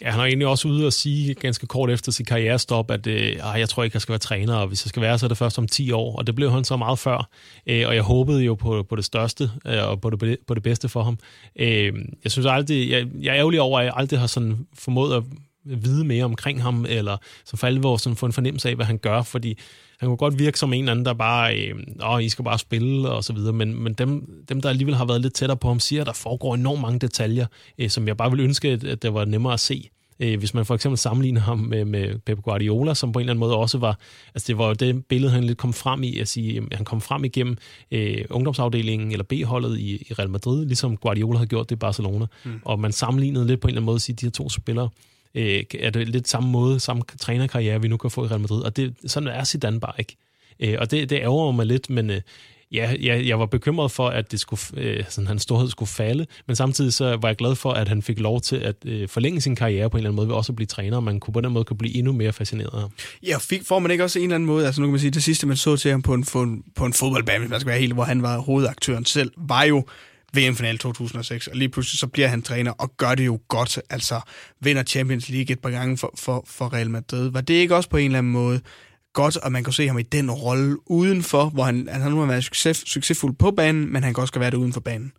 Ja, han er egentlig også ude og sige ganske kort efter sit karrierestop, at øh, jeg tror ikke, jeg skal være træner, og hvis jeg skal være, så er det først om 10 år. Og det blev han så meget før. Øh, og jeg håbede jo på, på det største, øh, og på det, på det bedste for ham. Øh, jeg synes aldrig, jeg, jeg er ærgerlig over, at jeg aldrig har sådan formået at vide mere omkring ham, eller som for alvor sådan få en fornemmelse af, hvad han gør, fordi han kunne godt virke som en eller anden, der bare, øh, åh, I skal bare spille, og så videre, men, men dem, dem, der alligevel har været lidt tættere på ham, siger, at der foregår enormt mange detaljer, øh, som jeg bare vil ønske, at, at det var nemmere at se. Øh, hvis man for eksempel sammenligner ham med, med Pep Guardiola, som på en eller anden måde også var, altså det var jo det billede, han lidt kom frem i, at sige, han kom frem igennem øh, ungdomsafdelingen eller B-holdet i, i Real Madrid, ligesom Guardiola havde gjort det i Barcelona, mm. og man sammenlignede lidt på en eller anden måde at sige, de her to spillere, øh, er det lidt samme måde, samme trænerkarriere, vi nu kan få i Real Madrid, og det, sådan er Zidane bare ikke. Øh, og det, det ærger mig lidt, men øh, ja, jeg, jeg var bekymret for, at det skulle, øh, sådan, hans storhed skulle falde, men samtidig så var jeg glad for, at han fik lov til at øh, forlænge sin karriere på en eller anden måde, ved også at blive træner, og man kunne på den måde kunne blive endnu mere fascineret Ja, fik, får man ikke også en eller anden måde, altså nu kan man sige, det sidste, man så til ham på en, på en, på en fodboldbane, hvis man skal være helt, hvor han var hovedaktøren selv, var jo VM-final 2006, og lige pludselig så bliver han træner og gør det jo godt, altså vinder Champions League et par gange for, for, for Real Madrid. Var det ikke også på en eller anden måde godt, at man kan se ham i den rolle udenfor, hvor han, altså, han nu har været succes, succesfuld på banen, men han kan også være det uden for banen.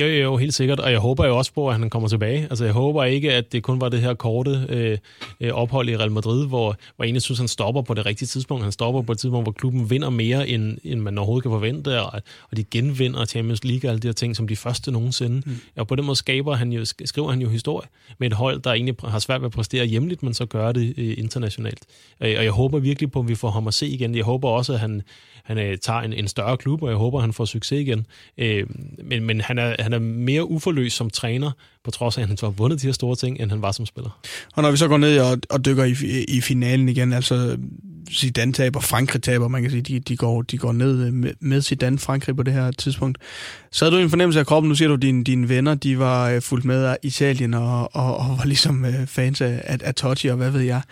Jo, jo, jo, helt sikkert. Og jeg håber jo også på, at han kommer tilbage. Altså, jeg håber ikke, at det kun var det her korte øh, øh ophold i Real Madrid, hvor, hvor egentlig synes, han stopper på det rigtige tidspunkt. Han stopper på et tidspunkt, hvor klubben vinder mere, end, end man overhovedet kan forvente, og, og de genvinder Champions League og alle de her ting, som de første nogensinde. Mm. Og på den måde skaber han jo, skriver han jo historie med et hold, der egentlig har svært ved at præstere hjemligt, men så gør det øh, internationalt. Øh, og jeg håber virkelig på, at vi får ham at se igen. Jeg håber også, at han, han øh, tager en, en større klub, og jeg håber, at han får succes igen. Øh, men, men han er, han er mere uforløs som træner, på trods af, at han har vundet de her store ting, end han var som spiller. Og når vi så går ned og, og dykker i, i finalen igen, altså Zidane taber, Frankrig taber, man kan sige, de, de, går, de går ned med, med Zidane, Frankrig på det her tidspunkt. Så havde du en fornemmelse af kroppen, nu siger du, at dine, dine venner, de var øh, fuldt med af Italien og, og, og var ligesom øh, fans af, af, af Totti og hvad ved jeg.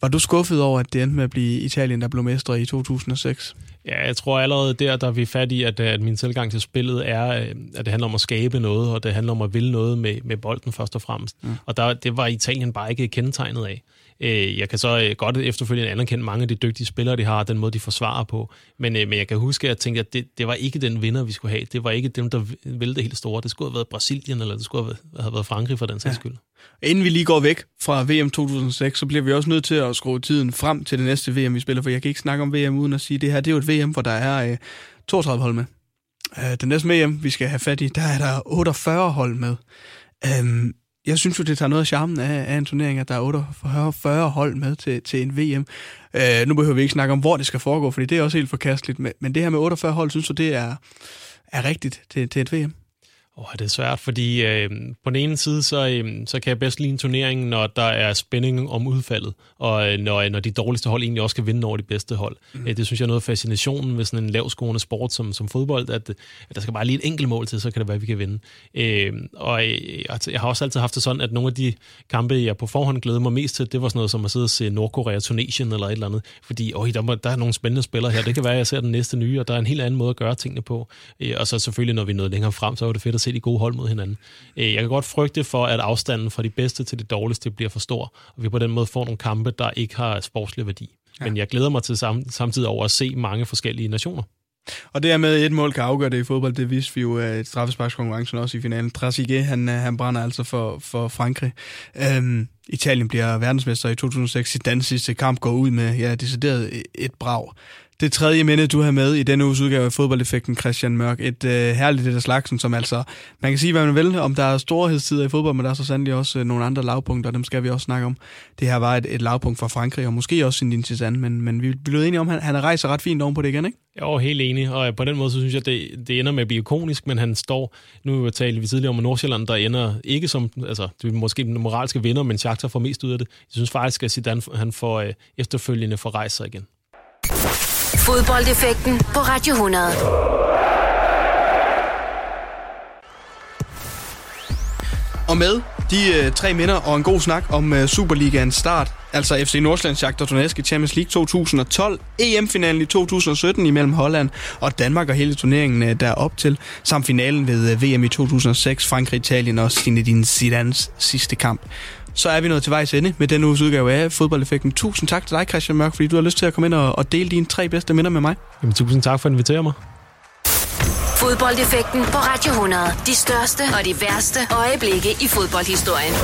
Var du skuffet over, at det endte med at blive Italien, der blev mestre i 2006? Ja, jeg tror allerede der, der er vi fat i, at, at min tilgang til spillet er, øh, at det handler om at skabe noget, og det handler om at ville noget med, med bolden først og fremmest. Mm. Og der, det var Italien bare ikke kendetegnet af. Øh, jeg kan så øh, godt efterfølgende anerkende mange af de dygtige spillere, de har, den måde, de forsvarer på. Men, men jeg kan huske, at jeg tænkte, at det, det var ikke den vinder, vi skulle have. Det var ikke dem, der det helt store. Det skulle have været Brasilien, eller det skulle have været, have været Frankrig for den sags ja. skyld. Inden vi lige går væk fra VM 2006, så bliver vi også nødt til at skrue tiden frem til det næste VM, vi spiller, for jeg kan ikke snakke om VM uden at sige, at det her det er jo et VM, hvor der er øh, 32 hold med. Øh, den næste VM, vi skal have fat i, der er der 48 hold med. Øh, jeg synes jo, det tager noget af charmen af, af en turnering, at der er 48 hold med til, til en VM. Øh, nu behøver vi ikke snakke om, hvor det skal foregå, fordi det er også helt forkasteligt. Men, men det her med 48 hold, synes du, det er, er rigtigt til, til et VM? Oh, det er svært, fordi øh, på den ene side, så, øh, så kan jeg bedst lide en turnering, når der er spænding om udfaldet, og øh, når, når de dårligste hold egentlig også kan vinde over de bedste hold. Mm. Øh, det synes jeg er noget af fascinationen ved sådan en lavskårende sport som, som fodbold, at, at der skal bare lige et enkelt mål til, så kan det være, at vi kan vinde. Øh, og øh, jeg har også altid haft det sådan, at nogle af de kampe, jeg på forhånd glæder mig mest til, det var sådan noget som at sidde og se Nordkorea, Tunesien eller et eller andet, fordi øh, der, må, der er nogle spændende spillere her. Det kan være, at jeg ser den næste nye, og der er en helt anden måde at gøre tingene på. Øh, og så selvfølgelig, når vi nåede længere frem, så var det fedt at se de gode hold mod hinanden. Øh, jeg kan godt frygte for, at afstanden fra de bedste til de dårligste bliver for stor, og vi på den måde får nogle kampe, der ikke har sportslig værdi. Ja. Men jeg glæder mig til sam- samtidig over at se mange forskellige nationer. Og det er med, at et mål kan afgøre det i fodbold, det viste vi jo af et straffesparkskonkurrencen også i finalen. Trasigé, han, øh, han brænder altså for, for Frankrig. Øhm, Italien bliver verdensmester i 2006. I den sidste kamp går ud med ja, decideret et brag det tredje minde, du har med i denne uges udgave af Fodboldeffekten, Christian Mørk. Et øh, herligt et af slagsen, som altså, man kan sige, hvad man vil, om der er storhedstider i fodbold, men der er så sandelig også øh, nogle andre lavpunkter, og dem skal vi også snakke om. Det her var et, et lavpunkt for Frankrig, og måske også sin Zidane, men, men vi blev enige om, at han, han rejser ret fint oven på det igen, ikke? Jeg er helt enig, og på den måde så synes jeg, at det, det ender med at blive ikonisk, men han står, nu talte vi tidligere om Nordsjælland, der ender ikke som, altså det er måske den moralske vinder, men Shakhtar får mest ud af det. Jeg synes faktisk, at Zidane han får øh, efterfølgende får rejst igen. Fodboldeffekten på Radio 100. Og med de øh, tre minder og en god snak om øh, Superligaens start, altså FC Nordsjælland Shakhtar Donetsk i Champions League 2012, EM-finalen i 2017 imellem Holland og Danmark og hele turneringen øh, derop til, samt finalen ved øh, VM i 2006, Frankrig, Italien og Zinedine Zidanes sidste kamp så er vi nået til vejs ende med denne uges udgave af Fodboldeffekten. Tusind tak til dig, Christian Mørk, fordi du har lyst til at komme ind og, og dele dine tre bedste minder med mig. Jamen, tusind tak for at invitere mig. Fodboldeffekten på Radio 100. De største og de værste øjeblikke i fodboldhistorien.